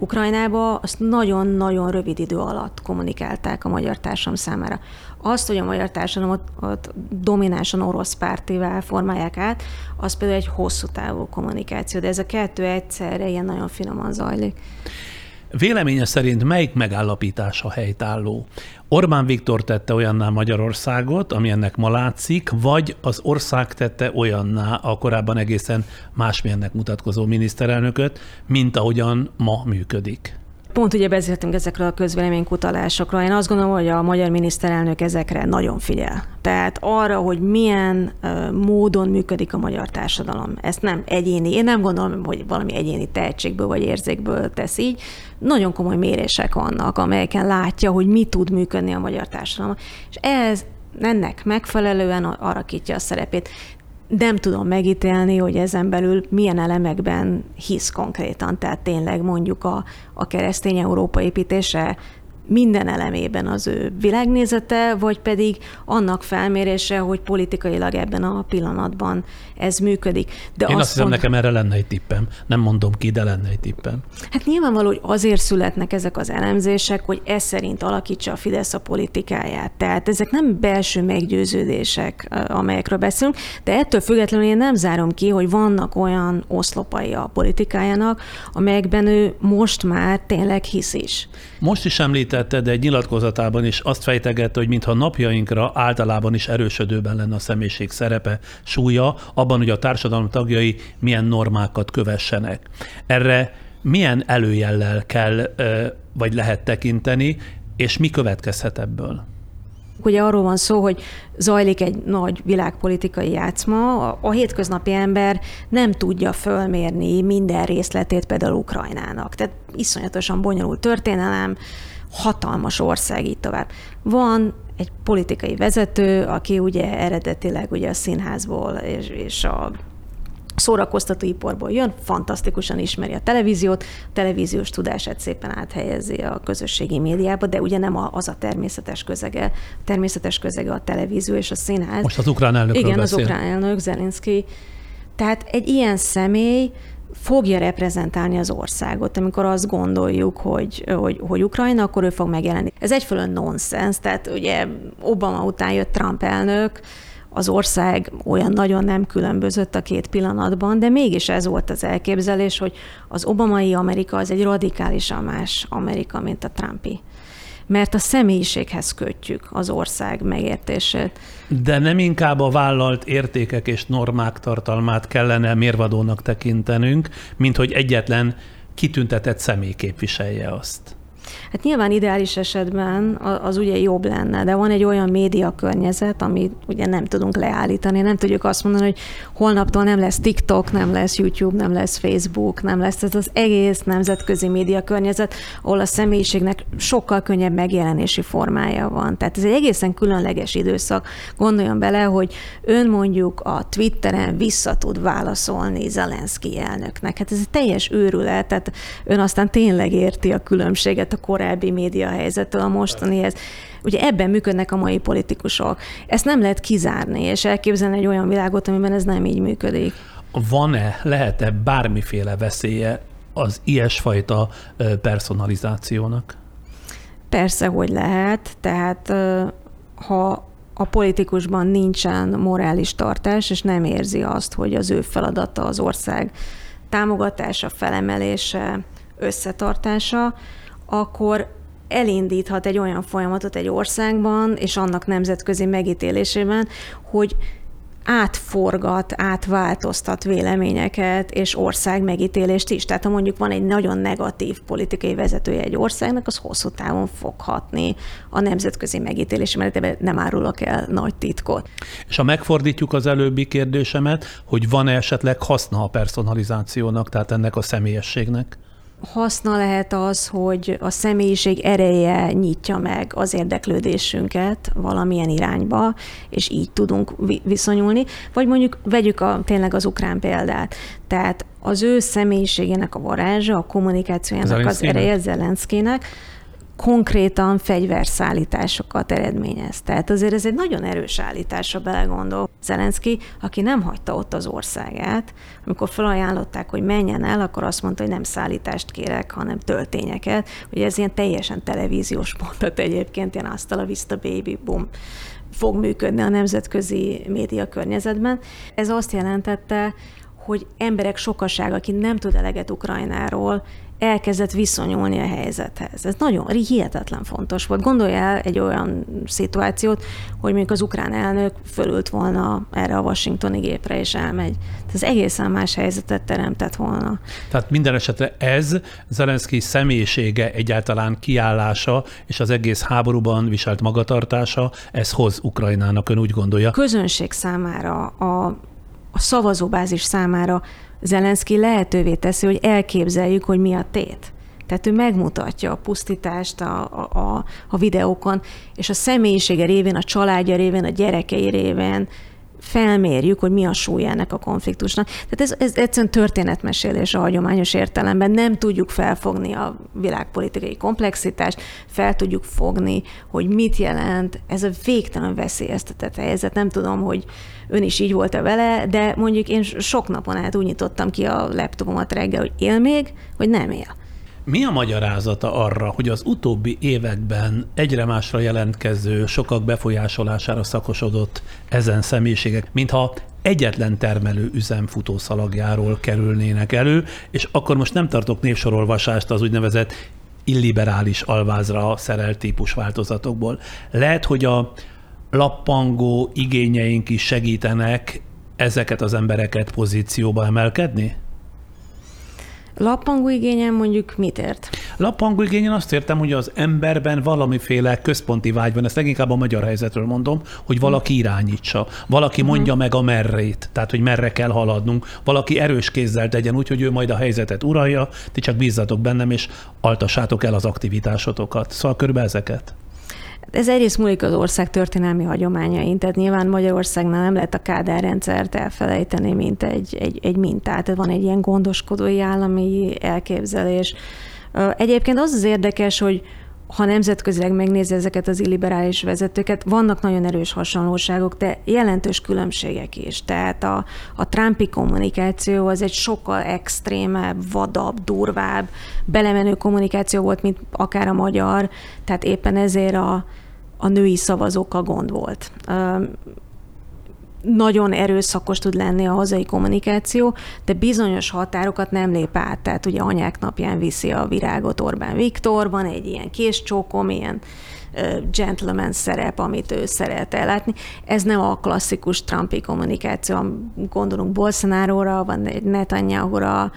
Ukrajnába, azt nagyon-nagyon rövid idő alatt kommunikálták a magyar társadalom számára. Azt, hogy a magyar társadalomot ott dominánsan orosz pártivá formálják át, az például egy hosszú távú kommunikáció, de ez a kettő egyszerre ilyen nagyon finoman zajlik. Véleménye szerint melyik megállapítása helytálló? Orbán Viktor tette olyanná Magyarországot, ami ennek ma látszik, vagy az ország tette olyanná a korábban egészen másmilyennek mutatkozó miniszterelnököt, mint ahogyan ma működik? Pont ugye beszéltünk ezekről a közvéleménykutalásokról. Én azt gondolom, hogy a magyar miniszterelnök ezekre nagyon figyel. Tehát arra, hogy milyen módon működik a magyar társadalom. Ezt nem egyéni, én nem gondolom, hogy valami egyéni tehetségből vagy érzékből tesz így. Nagyon komoly mérések vannak, amelyeken látja, hogy mi tud működni a magyar társadalom. És ez ennek megfelelően arakítja a szerepét nem tudom megítélni, hogy ezen belül milyen elemekben hisz konkrétan. Tehát tényleg mondjuk a, a keresztény Európa építése minden elemében az ő világnézete, vagy pedig annak felmérése, hogy politikailag ebben a pillanatban ez működik. De Én azt, azt hiszem, mond... nekem erre lenne egy tippem. Nem mondom ki, de lenne egy tippem. Hát nyilvánvaló, hogy azért születnek ezek az elemzések, hogy ez szerint alakítsa a Fidesz a politikáját. Tehát ezek nem belső meggyőződések, amelyekről beszélünk, de ettől függetlenül én nem zárom ki, hogy vannak olyan oszlopai a politikájának, amelyekben ő most már tényleg hisz is. Most is említette, de egy nyilatkozatában is azt fejtegette, hogy mintha napjainkra általában is erősödőben lenne a személyiség szerepe, súlya, abban, hogy a társadalom tagjai milyen normákat kövessenek. Erre milyen előjellel kell vagy lehet tekinteni, és mi következhet ebből? Ugye arról van szó, hogy zajlik egy nagy világpolitikai játszma, a hétköznapi ember nem tudja fölmérni minden részletét például Ukrajnának. Tehát iszonyatosan bonyolult történelem, hatalmas ország, így tovább. Van egy politikai vezető, aki ugye eredetileg ugye a színházból és, és a szórakoztatóiparból jön, fantasztikusan ismeri a televíziót, a televíziós tudását szépen áthelyezi a közösségi médiába, de ugye nem az a természetes közege. A természetes közege a televízió és a színház. Most az ukrán elnökről Igen, beszél. az ukrán elnök, Zelenszky. Tehát egy ilyen személy fogja reprezentálni az országot. Amikor azt gondoljuk, hogy, hogy, hogy Ukrajna, akkor ő fog megjelenni. Ez egyfelől nonsens, tehát ugye Obama után jött Trump elnök, az ország olyan nagyon nem különbözött a két pillanatban, de mégis ez volt az elképzelés, hogy az obamai Amerika az egy radikálisan más Amerika, mint a Trumpi mert a személyiséghez kötjük az ország megértését. De nem inkább a vállalt értékek és normák tartalmát kellene mérvadónak tekintenünk, mint hogy egyetlen kitüntetett személy képviselje azt. Hát nyilván ideális esetben az ugye jobb lenne, de van egy olyan média környezet, amit ugye nem tudunk leállítani, nem tudjuk azt mondani, hogy holnaptól nem lesz TikTok, nem lesz YouTube, nem lesz Facebook, nem lesz ez az egész nemzetközi média környezet, ahol a személyiségnek sokkal könnyebb megjelenési formája van. Tehát ez egy egészen különleges időszak. Gondoljon bele, hogy ön mondjuk a Twitteren vissza tud válaszolni Zelenszky elnöknek. Hát ez egy teljes őrület, tehát ön aztán tényleg érti a különbséget a korábbi média helyzettől a mostanihez. Ugye ebben működnek a mai politikusok. Ezt nem lehet kizárni, és elképzelni egy olyan világot, amiben ez nem így működik. Van-e, lehet-e bármiféle veszélye az ilyesfajta personalizációnak? Persze, hogy lehet, tehát ha a politikusban nincsen morális tartás, és nem érzi azt, hogy az ő feladata az ország támogatása, felemelése, összetartása, akkor elindíthat egy olyan folyamatot egy országban, és annak nemzetközi megítélésében, hogy átforgat, átváltoztat véleményeket és ország megítélést is. Tehát ha mondjuk van egy nagyon negatív politikai vezetője egy országnak, az hosszú távon fog hatni a nemzetközi megítélés, mert ebben nem árulok el nagy titkot. És ha megfordítjuk az előbbi kérdésemet, hogy van-e esetleg haszna a personalizációnak, tehát ennek a személyességnek? Haszna lehet az, hogy a személyiség ereje nyitja meg az érdeklődésünket valamilyen irányba, és így tudunk viszonyulni. Vagy mondjuk vegyük a, tényleg az ukrán példát. Tehát az ő személyiségének a varázsa, a kommunikációjának az ereje Zelenszkének, konkrétan fegyverszállításokat eredményez. Tehát azért ez egy nagyon erős állításra belegondol. Zelenszky, aki nem hagyta ott az országát, amikor felajánlották, hogy menjen el, akkor azt mondta, hogy nem szállítást kérek, hanem töltényeket. Ugye ez ilyen teljesen televíziós mondat egyébként, ilyen azt a vista baby boom fog működni a nemzetközi média környezetben. Ez azt jelentette, hogy emberek sokasága, aki nem tud eleget Ukrajnáról, elkezdett viszonyulni a helyzethez. Ez nagyon hihetetlen fontos volt. Gondolj el egy olyan szituációt, hogy mondjuk az ukrán elnök fölült volna erre a washingtoni gépre, és elmegy. Ez egészen más helyzetet teremtett volna. Tehát minden esetre ez Zelenszky személyisége egyáltalán kiállása, és az egész háborúban viselt magatartása, ez hoz Ukrajnának, ön úgy gondolja? A közönség számára, a, a szavazóbázis számára Zelenszky lehetővé teszi, hogy elképzeljük, hogy mi a tét. Tehát ő megmutatja a pusztítást a, a, a videókon, és a személyisége révén, a családja révén, a gyerekei révén felmérjük, hogy mi a súlya ennek a konfliktusnak. Tehát ez, ez egyszerűen történetmesélés a hagyományos értelemben. Nem tudjuk felfogni a világpolitikai komplexitást, fel tudjuk fogni, hogy mit jelent ez a végtelen veszélyeztetett helyzet. Nem tudom, hogy ön is így volt-e vele, de mondjuk én sok napon át úgy nyitottam ki a laptopomat reggel, hogy él még, hogy nem él. Mi a magyarázata arra, hogy az utóbbi években egyre másra jelentkező, sokak befolyásolására szakosodott ezen személyiségek, mintha egyetlen termelő üzem futószalagjáról kerülnének elő, és akkor most nem tartok névsorolvasást az úgynevezett illiberális alvázra szerelt típus változatokból. Lehet, hogy a lappangó igényeink is segítenek ezeket az embereket pozícióba emelkedni? Lappangó igényen mondjuk mit ért? Lappangó igényen azt értem, hogy az emberben valamiféle központi vágy van, ezt leginkább a magyar helyzetről mondom, hogy valaki irányítsa, valaki mondja uh-huh. meg a merrét, tehát hogy merre kell haladnunk, valaki erős kézzel tegyen úgy, hogy ő majd a helyzetet uralja, ti csak bízzatok bennem, és altassátok el az aktivitásotokat. Szóval körülbelül ezeket. Ez egyrészt múlik az ország történelmi hagyományain, tehát nyilván Magyarországnál nem lehet a Kádár rendszert elfelejteni, mint egy, egy, egy mintát. Tehát van egy ilyen gondoskodói állami elképzelés. Egyébként az az érdekes, hogy ha nemzetközileg megnézi ezeket az illiberális vezetőket, vannak nagyon erős hasonlóságok, de jelentős különbségek is. Tehát a, a Trumpi kommunikáció az egy sokkal extrémebb, vadabb, durvább, belemenő kommunikáció volt, mint akár a magyar, tehát éppen ezért a, a női szavazókkal gond volt nagyon erőszakos tud lenni a hazai kommunikáció, de bizonyos határokat nem lép át. Tehát ugye anyák napján viszi a virágot Orbán Viktor, van egy ilyen késcsókom, ilyen gentleman szerep, amit ő szeret ellátni. Ez nem a klasszikus Trumpi kommunikáció, gondolunk Bolsonaro-ra, van egy Netanyahu-ra,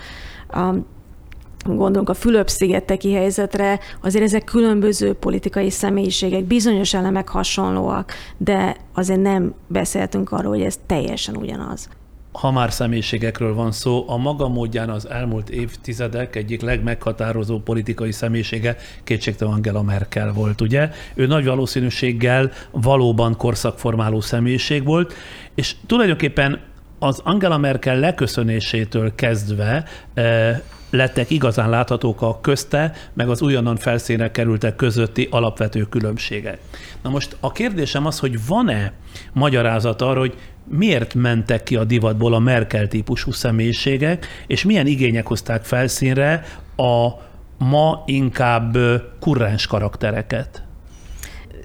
gondolunk a Fülöp-szigeteki helyzetre, azért ezek különböző politikai személyiségek, bizonyos elemek hasonlóak, de azért nem beszéltünk arról, hogy ez teljesen ugyanaz ha már személyiségekről van szó, a maga módján az elmúlt évtizedek egyik legmeghatározó politikai személyisége kétségtelen Angela Merkel volt, ugye? Ő nagy valószínűséggel valóban korszakformáló személyiség volt, és tulajdonképpen az Angela Merkel leköszönésétől kezdve eh, lettek igazán láthatók a közte, meg az újonnan felszínre kerültek közötti alapvető különbségek. Na most a kérdésem az, hogy van-e magyarázat arra, hogy miért mentek ki a divatból a Merkel típusú személyiségek, és milyen igények hozták felszínre a ma inkább kurrens karaktereket?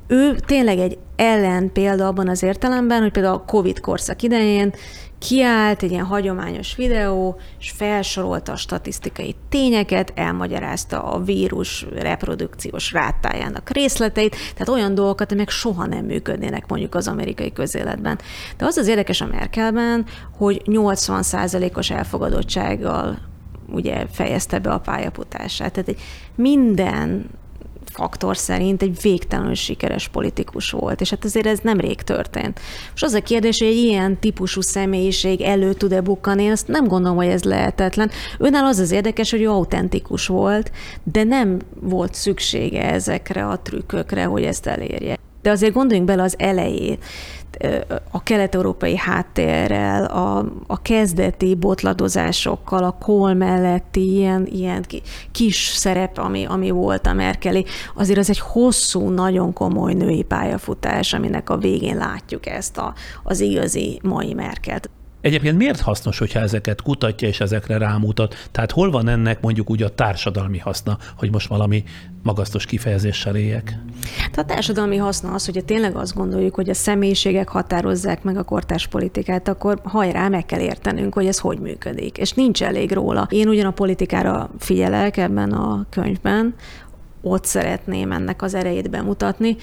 Ő tényleg egy ellen példa abban az értelemben, hogy például a Covid korszak idején kiállt egy ilyen hagyományos videó, és felsorolta a statisztikai tényeket, elmagyarázta a vírus reprodukciós rátájának részleteit, tehát olyan dolgokat, amelyek soha nem működnének mondjuk az amerikai közéletben. De az az érdekes a Merkelben, hogy 80%-os elfogadottsággal ugye fejezte be a pályafutását. Tehát egy minden faktor szerint egy végtelenül sikeres politikus volt, és hát azért ez nem rég történt. És az a kérdés, hogy egy ilyen típusú személyiség elő tud-e bukkani, én azt nem gondolom, hogy ez lehetetlen. Önnál az az érdekes, hogy ő autentikus volt, de nem volt szüksége ezekre a trükkökre, hogy ezt elérje. De azért gondoljunk bele az elejét a kelet-európai háttérrel, a, a kezdeti botladozásokkal, a kol melletti ilyen, ilyen kis szerep, ami, ami volt a Merkeli, azért az egy hosszú, nagyon komoly női pályafutás, aminek a végén látjuk ezt a, az igazi mai Merkelt. Egyébként miért hasznos, hogyha ezeket kutatja és ezekre rámutat? Tehát hol van ennek mondjuk úgy a társadalmi haszna, hogy most valami magasztos kifejezéssel éljek? Tehát a társadalmi haszna az, hogyha tényleg azt gondoljuk, hogy a személyiségek határozzák meg a kortárs politikát, akkor hajrá, meg kell értenünk, hogy ez hogy működik, és nincs elég róla. Én ugyan a politikára figyelek ebben a könyvben, ott szeretném ennek az erejét bemutatni,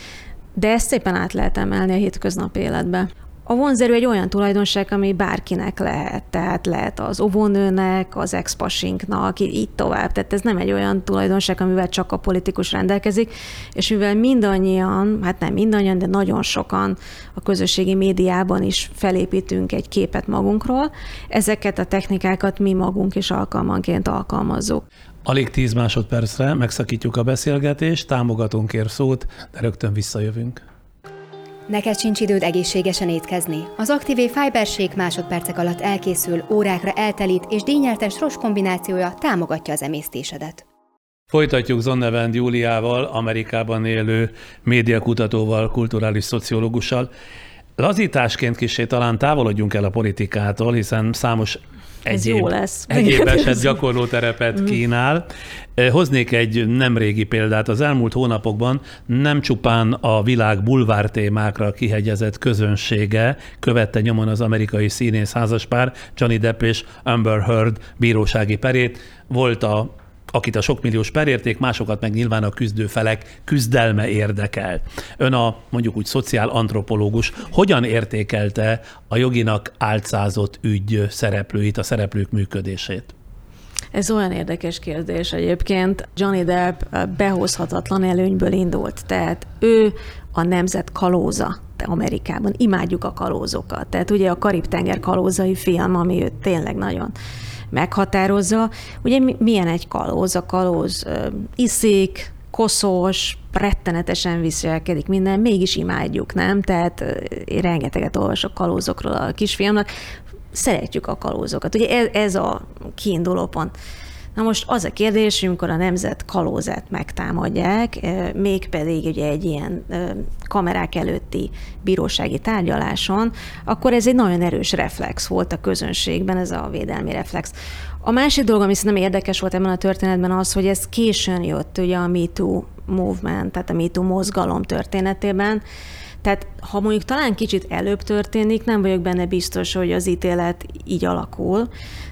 de ezt szépen át lehet emelni a hétköznapi életbe. A vonzerő egy olyan tulajdonság, ami bárkinek lehet, tehát lehet az óvónőnek, az expasinknak, így tovább. Tehát ez nem egy olyan tulajdonság, amivel csak a politikus rendelkezik, és mivel mindannyian, hát nem mindannyian, de nagyon sokan a közösségi médiában is felépítünk egy képet magunkról, ezeket a technikákat mi magunk is alkalmanként alkalmazzuk. Alig 10 másodpercre megszakítjuk a beszélgetést, támogatónk kér szót, de rögtön visszajövünk. Neked sincs időd egészségesen étkezni. Az Activé Fiberség másodpercek alatt elkészül, órákra eltelít és dínyeltes rossz kombinációja támogatja az emésztésedet. Folytatjuk Zonnevend Júliával, Amerikában élő médiakutatóval, kulturális szociológussal. Lazításként kisé talán távolodjunk el a politikától, hiszen számos egyéb, jó lesz. egyéb eset gyakorló terepet mm. kínál. Hoznék egy nem régi példát. Az elmúlt hónapokban nem csupán a világ bulvár témákra kihegyezett közönsége követte nyomon az amerikai színész házaspár, Johnny Depp és Amber Heard bírósági perét. Volt a akit a sokmilliós perérték, másokat meg nyilván a küzdőfelek küzdelme érdekel. Ön a mondjuk úgy szociál antropológus hogyan értékelte a joginak álcázott ügy szereplőit, a szereplők működését? Ez olyan érdekes kérdés egyébként. Johnny Depp behozhatatlan előnyből indult, tehát ő a nemzet kalóza Amerikában. Imádjuk a kalózokat. Tehát ugye a Karib-tenger kalózai film, ami őt tényleg nagyon meghatározza. Ugye milyen egy kalóz? A kalóz iszik, koszos, rettenetesen viselkedik minden, mégis imádjuk, nem? Tehát én rengeteget olvasok kalózokról a kisfiamnak, szeretjük a kalózokat. Ugye ez, a kiinduló pont. Na most az a kérdés, amikor a nemzet kalózát megtámadják, mégpedig ugye egy ilyen kamerák előtti bírósági tárgyaláson, akkor ez egy nagyon erős reflex volt a közönségben, ez a védelmi reflex. A másik dolog, ami szerintem érdekes volt ebben a történetben az, hogy ez későn jött ugye a MeToo movement, tehát a MeToo mozgalom történetében, tehát ha mondjuk talán kicsit előbb történik, nem vagyok benne biztos, hogy az ítélet így alakul.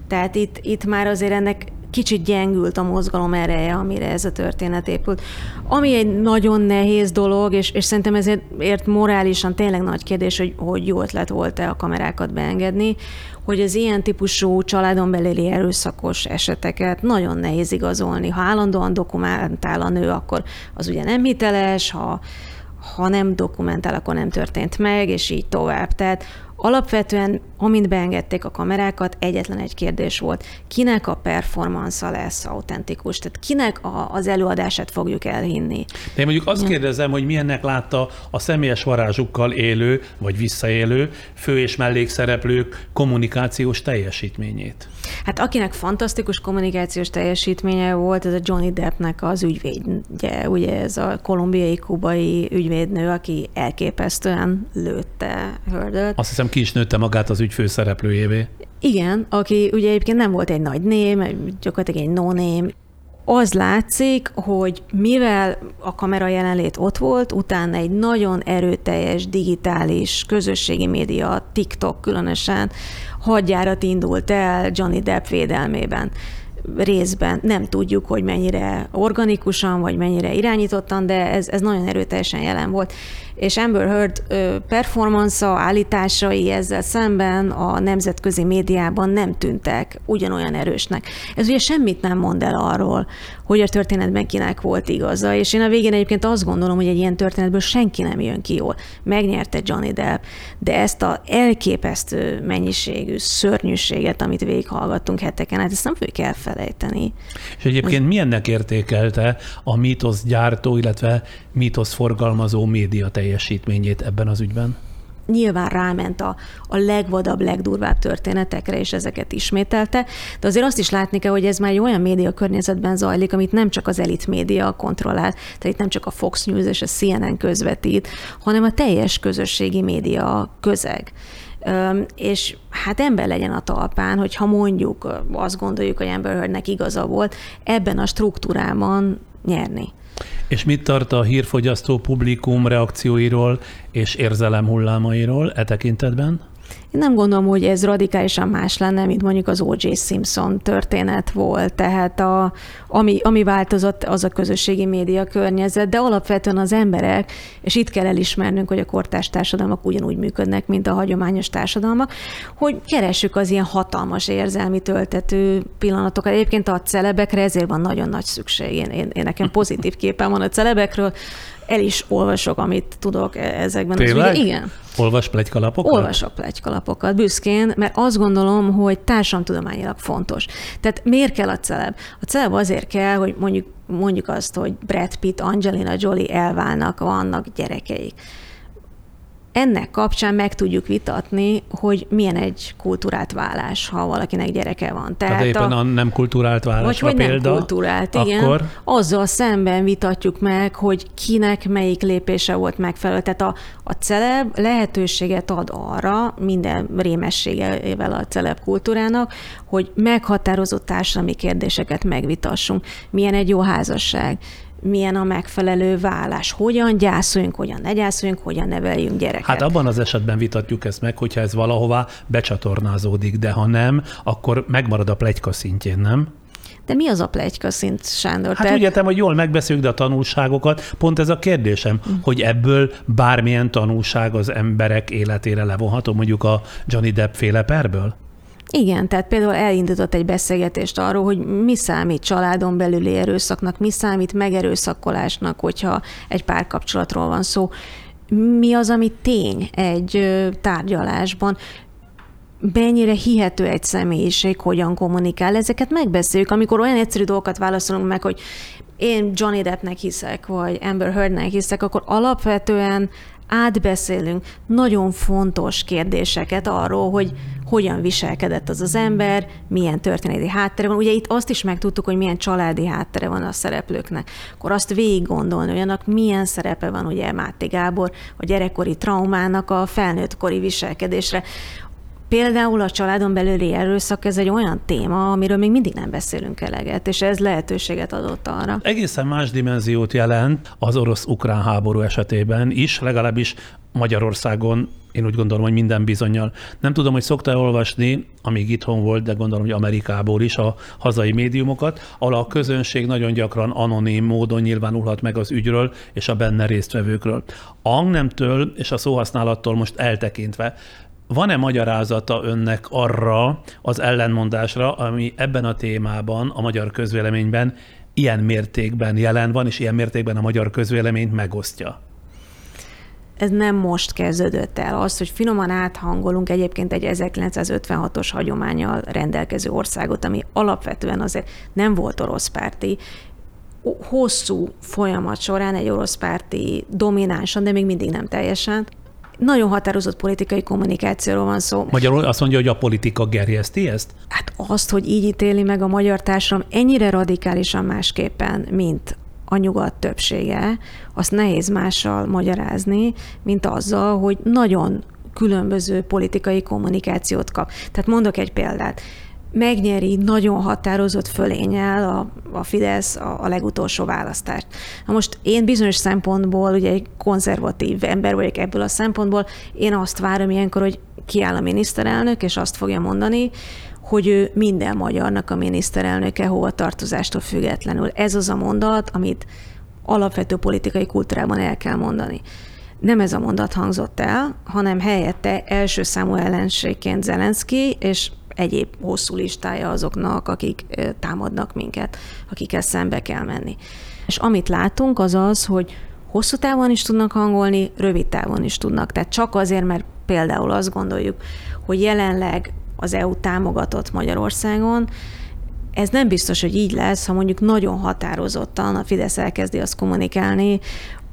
Tehát itt, itt már azért ennek kicsit gyengült a mozgalom ereje, amire ez a történet épült. Ami egy nagyon nehéz dolog, és, és szerintem ezért ért morálisan tényleg nagy kérdés, hogy, hogy jó ötlet volt-e a kamerákat beengedni, hogy az ilyen típusú családon belüli erőszakos eseteket nagyon nehéz igazolni. Ha állandóan dokumentál a nő, akkor az ugye nem hiteles, ha, ha nem dokumentál, akkor nem történt meg, és így tovább. Tehát Alapvetően, amint beengedték a kamerákat, egyetlen egy kérdés volt, kinek a performance lesz autentikus, tehát kinek a, az előadását fogjuk elhinni. De én mondjuk azt kérdezem, hogy milyennek látta a személyes varázsukkal élő, vagy visszaélő fő- és mellékszereplők kommunikációs teljesítményét. Hát akinek fantasztikus kommunikációs teljesítménye volt, ez a Johnny Deppnek az ügyvédje, ugye ez a kolumbiai, kubai ügyvédnő, aki elképesztően lőtte Hördöt. Azt hiszem ki is nőtte magát az ügy főszereplőjévé. Igen, aki ugye egyébként nem volt egy nagy ném, gyakorlatilag egy no-name, az látszik, hogy mivel a kamera jelenlét ott volt, utána egy nagyon erőteljes digitális közösségi média, TikTok különösen, hadjárat indult el Johnny Depp védelmében. Részben nem tudjuk, hogy mennyire organikusan, vagy mennyire irányítottan, de ez, ez nagyon erőteljesen jelen volt és Amber Heard performance állításai ezzel szemben a nemzetközi médiában nem tűntek ugyanolyan erősnek. Ez ugye semmit nem mond el arról, hogy a történetben kinek volt igaza, és én a végén egyébként azt gondolom, hogy egy ilyen történetből senki nem jön ki jól. Megnyerte Johnny Depp, de ezt a elképesztő mennyiségű szörnyűséget, amit végighallgattunk heteken, hát ezt nem fogjuk elfelejteni. És egyébként milyennek értékelte a mítosz gyártó, illetve mítosz forgalmazó média teljesítményét ebben az ügyben? nyilván ráment a, a legvadabb, legdurvább történetekre, és ezeket ismételte, de azért azt is látni kell, hogy ez már egy olyan média környezetben zajlik, amit nem csak az elit média kontrollál, tehát itt nem csak a Fox News és a CNN közvetít, hanem a teljes közösségi média közeg. És hát ember legyen a talpán, hogy ha mondjuk azt gondoljuk, hogy Amber Heardnek igaza volt, ebben a struktúrában nyerni. És mit tart a hírfogyasztó publikum reakcióiról és érzelem hullámairól e tekintetben? Én nem gondolom, hogy ez radikálisan más lenne, mint mondjuk az O.J. Simpson történet volt. Tehát a, ami, ami változott, az a közösségi média környezet, de alapvetően az emberek, és itt kell elismernünk, hogy a kortárs társadalmak ugyanúgy működnek, mint a hagyományos társadalmak, hogy keressük az ilyen hatalmas érzelmi töltető pillanatokat. Egyébként a celebekre ezért van nagyon nagy szükség. Én, én, én nekem pozitív képen van a celebekről, el is olvasok, amit tudok e- ezekben. Tényleg? Az, igen. Olvas plegykalapokat? Olvasok plegykalapokat, büszkén, mert azt gondolom, hogy társadalomtudományilag fontos. Tehát miért kell a celeb? A celeb azért kell, hogy mondjuk, mondjuk azt, hogy Brad Pitt, Angelina Jolie elválnak, vannak gyerekeik ennek kapcsán meg tudjuk vitatni, hogy milyen egy kultúrált vállás, ha valakinek gyereke van. Tehát, Tehát éppen a, a nem kultúrált vállás vagy hogy példa, nem kultúrált, igen. Akkor... Azzal szemben vitatjuk meg, hogy kinek melyik lépése volt megfelelő. Tehát a, a celeb lehetőséget ad arra, minden rémességével a celeb kultúrának, hogy meghatározott társadalmi kérdéseket megvitassunk. Milyen egy jó házasság, milyen a megfelelő vállás, hogyan gyászoljunk, hogyan ne gyászoljunk, hogyan neveljünk gyereket. Hát abban az esetben vitatjuk ezt meg, hogyha ez valahová becsatornázódik, de ha nem, akkor megmarad a plegyka szintjén, nem? De mi az a plegyka szint, Sándor? Hát Te... úgy értem, hogy jól megbeszéljük, de a tanulságokat, pont ez a kérdésem, mm. hogy ebből bármilyen tanulság az emberek életére levonható, mondjuk a Johnny Depp féle perből? Igen, tehát például elindított egy beszélgetést arról, hogy mi számít családon belüli erőszaknak, mi számít megerőszakolásnak, hogyha egy párkapcsolatról van szó. Mi az, ami tény egy tárgyalásban, mennyire hihető egy személyiség, hogyan kommunikál, ezeket megbeszéljük, amikor olyan egyszerű dolgokat válaszolunk meg, hogy én Johnny Deppnek hiszek, vagy Amber Heardnek hiszek, akkor alapvetően átbeszélünk nagyon fontos kérdéseket arról, hogy hogyan viselkedett az az ember, milyen történeti háttere van. Ugye itt azt is megtudtuk, hogy milyen családi háttere van a szereplőknek. Akkor azt végig gondolni, hogy annak milyen szerepe van ugye Máté Gábor a gyerekkori traumának a felnőttkori viselkedésre. Például a családon belüli erőszak, ez egy olyan téma, amiről még mindig nem beszélünk eleget, és ez lehetőséget adott arra. Egészen más dimenziót jelent az orosz-ukrán háború esetében is, legalábbis Magyarországon én úgy gondolom, hogy minden bizonyal. Nem tudom, hogy szokta olvasni, amíg itthon volt, de gondolom, hogy Amerikából is a hazai médiumokat, ahol a közönség nagyon gyakran anonim módon nyilvánulhat meg az ügyről és a benne résztvevőkről. A hangnemtől és a szóhasználattól most eltekintve van-e magyarázata önnek arra az ellenmondásra, ami ebben a témában, a magyar közvéleményben ilyen mértékben jelen van, és ilyen mértékben a magyar közvéleményt megosztja? ez nem most kezdődött el. Az, hogy finoman áthangolunk egyébként egy 1956-os hagyományjal rendelkező országot, ami alapvetően azért nem volt orosz párti, hosszú folyamat során egy orosz párti dominánsan, de még mindig nem teljesen, nagyon határozott politikai kommunikációról van szó. Magyarul azt mondja, hogy a politika gerjeszti ezt? Hát azt, hogy így ítéli meg a magyar társadalom ennyire radikálisan másképpen, mint a nyugat többsége, azt nehéz mással magyarázni, mint azzal, hogy nagyon különböző politikai kommunikációt kap. Tehát mondok egy példát. Megnyeri nagyon határozott fölényel a, a Fidesz a, a legutolsó választást. Na most én bizonyos szempontból, ugye egy konzervatív ember vagyok ebből a szempontból, én azt várom ilyenkor, hogy kiáll a miniszterelnök, és azt fogja mondani, hogy ő minden magyarnak a miniszterelnöke hova tartozástól függetlenül. Ez az a mondat, amit alapvető politikai kultúrában el kell mondani. Nem ez a mondat hangzott el, hanem helyette első számú ellenségként Zelenszky, és egyéb hosszú listája azoknak, akik támadnak minket, akikkel szembe kell menni. És amit látunk, az az, hogy hosszú távon is tudnak hangolni, rövid távon is tudnak. Tehát csak azért, mert például azt gondoljuk, hogy jelenleg az EU támogatott Magyarországon, ez nem biztos, hogy így lesz, ha mondjuk nagyon határozottan a Fidesz elkezdi azt kommunikálni,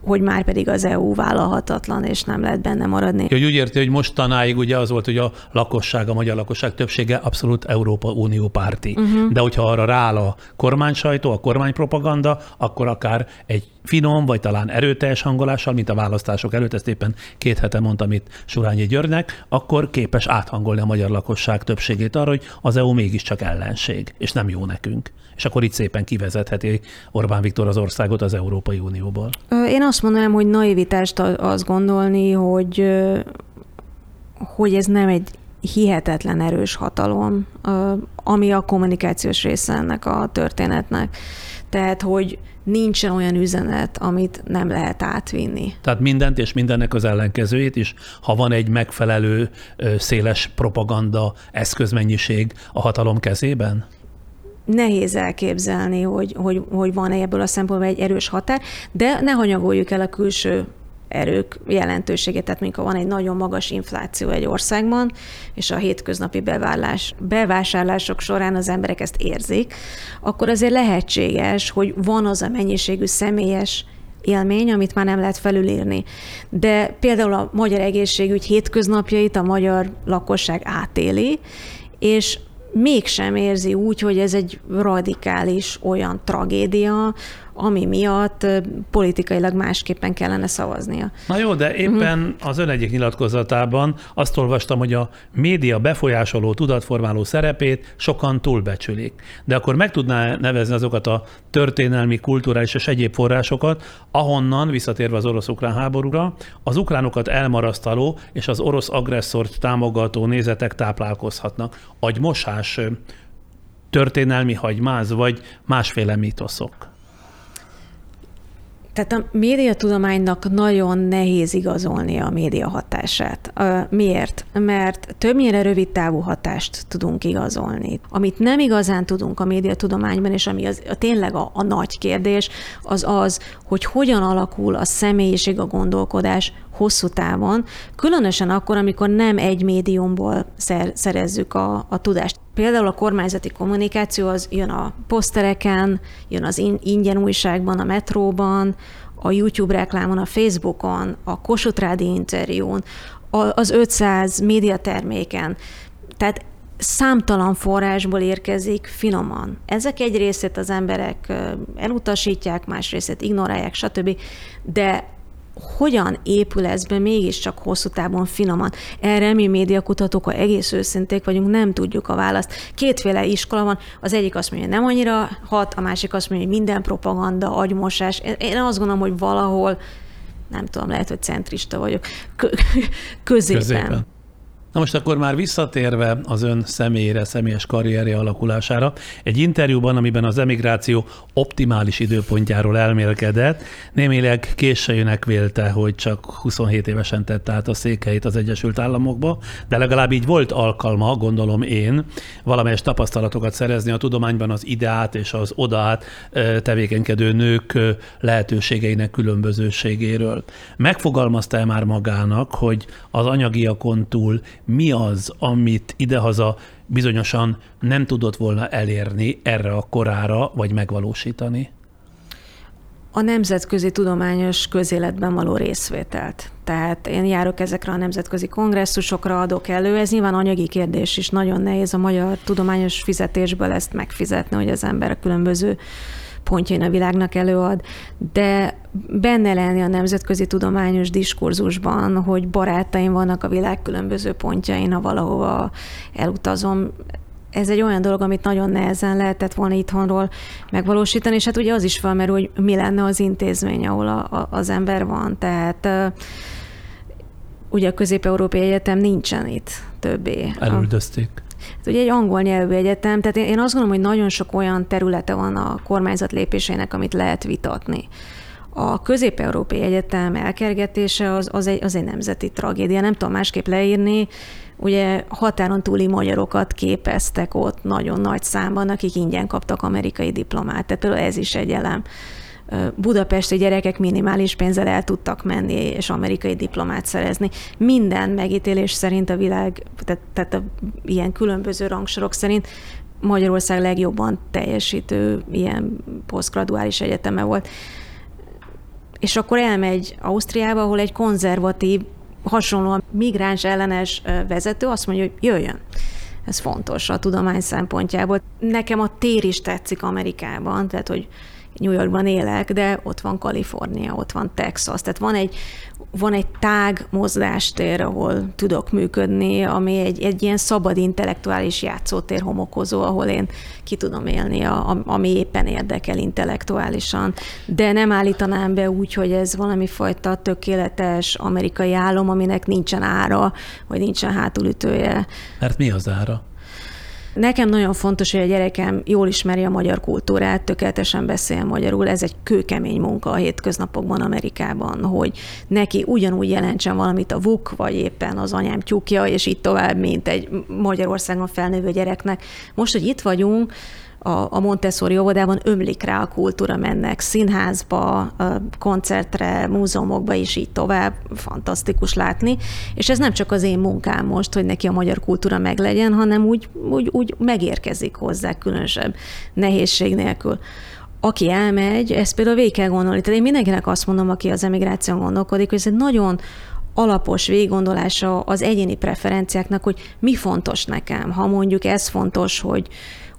hogy már pedig az EU vállalhatatlan, és nem lehet benne maradni. Hogy úgy érti, hogy mostanáig ugye az volt, hogy a lakosság, a magyar lakosság többsége abszolút Európa Unió párti. Uh-huh. De hogyha arra rááll a kormánysajtó, a kormánypropaganda, akkor akár egy finom, vagy talán erőteljes hangolással, mint a választások előtt, ezt éppen két hete mondtam itt Surányi Györgynek, akkor képes áthangolni a magyar lakosság többségét arra, hogy az EU mégiscsak ellenség, és nem jó nekünk. És akkor itt szépen kivezetheti Orbán Viktor az országot az Európai Unióból. Én azt mondanám, hogy naivitást azt gondolni, hogy hogy ez nem egy hihetetlen erős hatalom, ami a kommunikációs része ennek a történetnek. Tehát, hogy nincsen olyan üzenet, amit nem lehet átvinni. Tehát mindent és mindennek az ellenkezőjét is, ha van egy megfelelő széles propaganda eszközmennyiség a hatalom kezében? nehéz elképzelni, hogy, hogy, hogy van ebből a szempontból egy erős határ, de ne hanyagoljuk el a külső erők jelentőségét, tehát mikor van egy nagyon magas infláció egy országban, és a hétköznapi beválás, bevásárlások során az emberek ezt érzik, akkor azért lehetséges, hogy van az a mennyiségű személyes élmény, amit már nem lehet felülírni. De például a magyar egészségügy hétköznapjait a magyar lakosság átéli, és mégsem érzi úgy, hogy ez egy radikális olyan tragédia, ami miatt politikailag másképpen kellene szavaznia. Na jó, de éppen uh-huh. az ön egyik nyilatkozatában azt olvastam, hogy a média befolyásoló, tudatformáló szerepét sokan túlbecsülik. De akkor meg tudná nevezni azokat a történelmi, kulturális és egyéb forrásokat, ahonnan, visszatérve az orosz-ukrán háborúra, az ukránokat elmarasztaló és az orosz agresszort támogató nézetek táplálkozhatnak. Agymosás, történelmi hagymáz, vagy másféle mítoszok? Tehát a médiatudománynak nagyon nehéz igazolni a média hatását. Miért? Mert többnyire rövid távú hatást tudunk igazolni. Amit nem igazán tudunk a médiatudományban, és ami az, a, tényleg a, a nagy kérdés, az az, hogy hogyan alakul a személyiség, a gondolkodás hosszú távon, különösen akkor, amikor nem egy médiumból szer, szerezzük a, a tudást. Például a kormányzati kommunikáció az jön a posztereken, jön az ingyen újságban, a metróban, a YouTube reklámon, a Facebookon, a Kossuth Rádi interjún, az 500 médiaterméken. Tehát számtalan forrásból érkezik finoman. Ezek egy részét az emberek elutasítják, más részét ignorálják, stb. De hogyan épül ez be mégiscsak hosszú távon finoman? Erre mi médiakutatók, ha egész őszinték vagyunk, nem tudjuk a választ. Kétféle iskola van, az egyik azt mondja, nem annyira hat, a másik azt mondja, hogy minden propaganda, agymosás. Én azt gondolom, hogy valahol nem tudom, lehet, hogy centrista vagyok, középen. középen. Na most akkor már visszatérve az ön személyére, személyes karrierje alakulására, egy interjúban, amiben az emigráció optimális időpontjáról elmélkedett, némileg későjének vélte, hogy csak 27 évesen tette át a székeit az Egyesült Államokba, de legalább így volt alkalma, gondolom én, valamelyes tapasztalatokat szerezni a tudományban az ideát és az odaát tevékenykedő nők lehetőségeinek különbözőségéről. Megfogalmazta-e már magának, hogy az anyagiakon túl mi az, amit idehaza bizonyosan nem tudott volna elérni erre a korára, vagy megvalósítani? A nemzetközi tudományos közéletben való részvételt. Tehát én járok ezekre a nemzetközi kongresszusokra, adok elő. Ez nyilván anyagi kérdés is, nagyon nehéz a magyar tudományos fizetésből ezt megfizetni, hogy az ember a különböző pontjain a világnak előad, de benne lenni a nemzetközi tudományos diskurzusban, hogy barátaim vannak a világ különböző pontjain, ha valahova elutazom, ez egy olyan dolog, amit nagyon nehezen lehetett volna itthonról megvalósítani, és hát ugye az is felmerül, hogy mi lenne az intézmény, ahol a, a, az ember van. Tehát ugye a Közép-Európai Egyetem nincsen itt többé. Elüldözték. Hát ugye egy angol nyelvű egyetem, tehát én azt gondolom, hogy nagyon sok olyan területe van a kormányzat lépéseinek, amit lehet vitatni. A Közép-Európai Egyetem elkergetése az, az, egy, az egy nemzeti tragédia, nem tudom másképp leírni. Ugye határon túli magyarokat képeztek ott nagyon nagy számban, akik ingyen kaptak amerikai diplomát, tehát például ez is egy elem budapesti gyerekek minimális pénzzel el tudtak menni és amerikai diplomát szerezni. Minden megítélés szerint a világ, tehát, tehát a, ilyen különböző rangsorok szerint Magyarország legjobban teljesítő ilyen posztgraduális egyeteme volt. És akkor elmegy Ausztriába, ahol egy konzervatív, hasonlóan migráns ellenes vezető azt mondja, hogy jöjjön. Ez fontos a tudomány szempontjából. Nekem a tér is tetszik Amerikában, tehát hogy New Yorkban élek, de ott van Kalifornia, ott van Texas, tehát van egy, van egy tág mozgástér, ahol tudok működni, ami egy, egy ilyen szabad intellektuális játszótér homokozó, ahol én ki tudom élni, a, ami éppen érdekel intellektuálisan. De nem állítanám be úgy, hogy ez valami fajta tökéletes amerikai álom, aminek nincsen ára, vagy nincsen hátulütője. Mert mi az ára? Nekem nagyon fontos, hogy a gyerekem jól ismeri a magyar kultúrát, tökéletesen beszél magyarul. Ez egy kőkemény munka a hétköznapokban Amerikában, hogy neki ugyanúgy jelentsen valamit a VUK, vagy éppen az anyám tyúkja, és így tovább, mint egy Magyarországon felnővő gyereknek. Most, hogy itt vagyunk, a, a Montessori óvodában ömlik rá a kultúra, mennek színházba, koncertre, múzeumokba is így tovább, fantasztikus látni, és ez nem csak az én munkám most, hogy neki a magyar kultúra meglegyen, hanem úgy, úgy, úgy megérkezik hozzá különösebb nehézség nélkül aki elmegy, ezt például végig kell gondolni. Tehát én mindenkinek azt mondom, aki az emigráción gondolkodik, hogy ez egy nagyon alapos végiggondolása az egyéni preferenciáknak, hogy mi fontos nekem. Ha mondjuk ez fontos, hogy,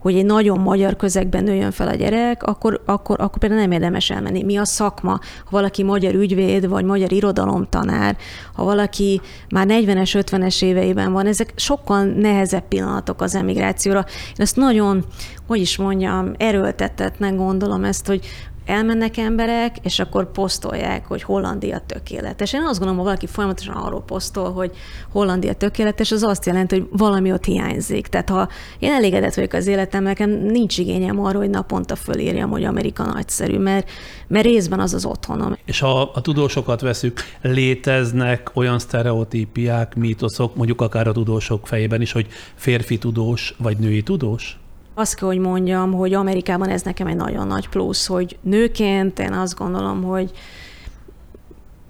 hogy egy nagyon magyar közegben nőjön fel a gyerek, akkor, akkor, akkor például nem érdemes elmenni. Mi a szakma? Ha valaki magyar ügyvéd, vagy magyar irodalomtanár, ha valaki már 40-es, 50-es éveiben van, ezek sokkal nehezebb pillanatok az emigrációra. Én ezt nagyon, hogy is mondjam, erőltetetnek gondolom ezt, hogy elmennek emberek, és akkor posztolják, hogy Hollandia tökéletes. Én azt gondolom, hogy valaki folyamatosan arról posztol, hogy Hollandia tökéletes, az azt jelenti, hogy valami ott hiányzik. Tehát ha én elégedett vagyok az életem, nekem nincs igényem arra, hogy naponta fölírjam, hogy Amerika nagyszerű, mert, mert részben az az otthonom. És ha a tudósokat veszük, léteznek olyan sztereotípiák, mítoszok, mondjuk akár a tudósok fejében is, hogy férfi tudós vagy női tudós? Azt kell, hogy mondjam, hogy Amerikában ez nekem egy nagyon nagy plusz, hogy nőként én azt gondolom, hogy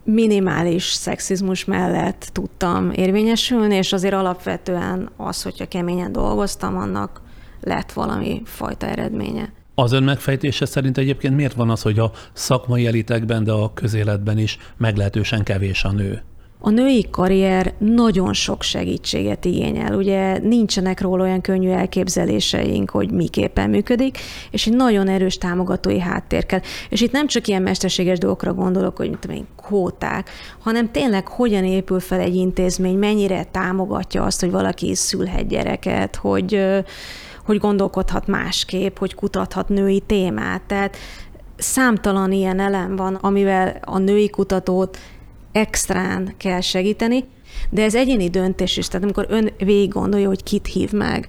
minimális szexizmus mellett tudtam érvényesülni, és azért alapvetően az, hogyha keményen dolgoztam, annak lett valami fajta eredménye. Az ön megfejtése szerint egyébként miért van az, hogy a szakmai elitekben, de a közéletben is meglehetősen kevés a nő? A női karrier nagyon sok segítséget igényel. Ugye nincsenek róla olyan könnyű elképzeléseink, hogy miképpen működik, és egy nagyon erős támogatói háttér kell. És itt nem csak ilyen mesterséges dolgokra gondolok, hogy mit én, kvóták, hanem tényleg hogyan épül fel egy intézmény, mennyire támogatja azt, hogy valaki szülhet gyereket, hogy hogy gondolkodhat másképp, hogy kutathat női témát. Tehát számtalan ilyen elem van, amivel a női kutatót extrán kell segíteni, de ez egyéni döntés is. Tehát amikor ön végig gondolja, hogy kit hív meg,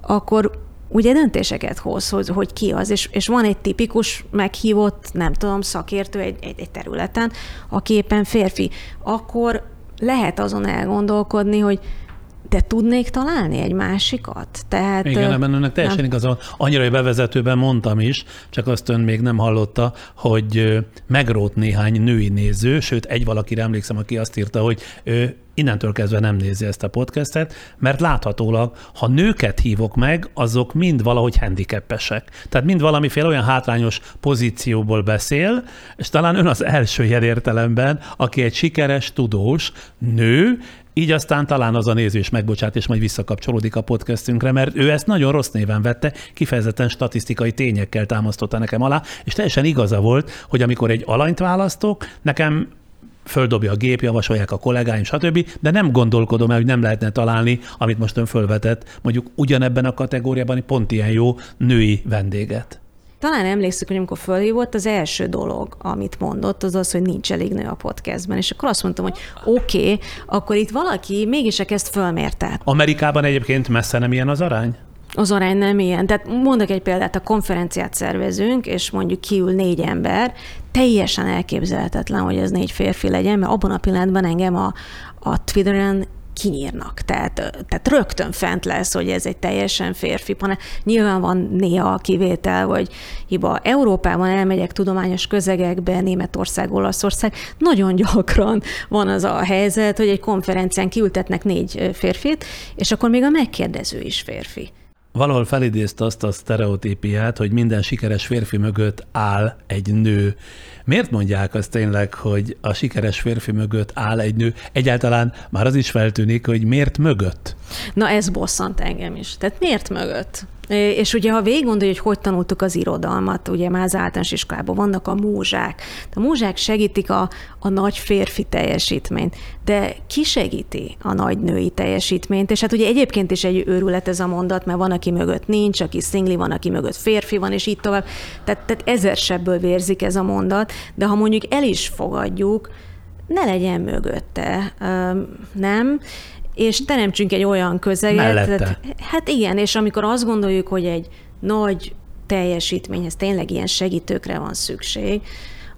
akkor ugye döntéseket hoz, hogy, hogy ki az, és, és van egy tipikus meghívott, nem tudom, szakértő egy, egy, egy területen, aki éppen férfi, akkor lehet azon elgondolkodni, hogy de tudnék találni egy másikat? Tehát, Igen, ebben önnek teljesen nem. igaza Annyira, hogy bevezetőben mondtam is, csak azt ön még nem hallotta, hogy megrót néhány női néző, sőt, egy valakire emlékszem, aki azt írta, hogy ő innentől kezdve nem nézi ezt a podcastet, mert láthatólag, ha nőket hívok meg, azok mind valahogy handicapesek. Tehát mind valamiféle olyan hátrányos pozícióból beszél, és talán ön az első ilyen értelemben, aki egy sikeres, tudós nő, így aztán talán az a néző is megbocsát, és majd visszakapcsolódik a podcastünkre, mert ő ezt nagyon rossz néven vette, kifejezetten statisztikai tényekkel támasztotta nekem alá, és teljesen igaza volt, hogy amikor egy alanyt választok, nekem földobja a gép, javasolják a kollégáim, stb., de nem gondolkodom el, hogy nem lehetne találni, amit most ön fölvetett, mondjuk ugyanebben a kategóriában pont ilyen jó női vendéget. Talán emlékszik, hogy amikor fölhívott, az első dolog, amit mondott, az az, hogy nincs elég nő a podcastben. És akkor azt mondtam, hogy oké, okay, akkor itt valaki mégis ezt fölmérte. Amerikában egyébként messze nem ilyen az arány? Az arány nem ilyen. Tehát mondok egy példát, a konferenciát szervezünk, és mondjuk kiül négy ember, teljesen elképzelhetetlen, hogy ez négy férfi legyen, mert abban a pillanatban engem a, a Twitteren kinyírnak. Tehát, tehát rögtön fent lesz, hogy ez egy teljesen férfi panel. Nyilván van néha a kivétel, vagy hiba. Európában elmegyek tudományos közegekbe, Németország, Olaszország, nagyon gyakran van az a helyzet, hogy egy konferencián kiültetnek négy férfit, és akkor még a megkérdező is férfi valahol felidézte azt a sztereotípiát, hogy minden sikeres férfi mögött áll egy nő. Miért mondják azt tényleg, hogy a sikeres férfi mögött áll egy nő? Egyáltalán már az is feltűnik, hogy miért mögött? Na ez bosszant engem is. Tehát miért mögött? És ugye, ha végig gondolja, hogy hogy tanultuk az irodalmat, ugye már az általános iskolában vannak a múzsák. A múzsák segítik a, a nagy férfi teljesítményt, de ki segíti a nagy női teljesítményt? És hát ugye egyébként is egy őrület ez a mondat, mert van, aki mögött nincs, aki szingli, van, aki mögött férfi van, és így tovább. Tehát, tehát ezer sebből vérzik ez a mondat, de ha mondjuk el is fogadjuk, ne legyen mögötte, nem? És teremtsünk egy olyan közeget. Tehát, hát igen, és amikor azt gondoljuk, hogy egy nagy teljesítményhez tényleg ilyen segítőkre van szükség,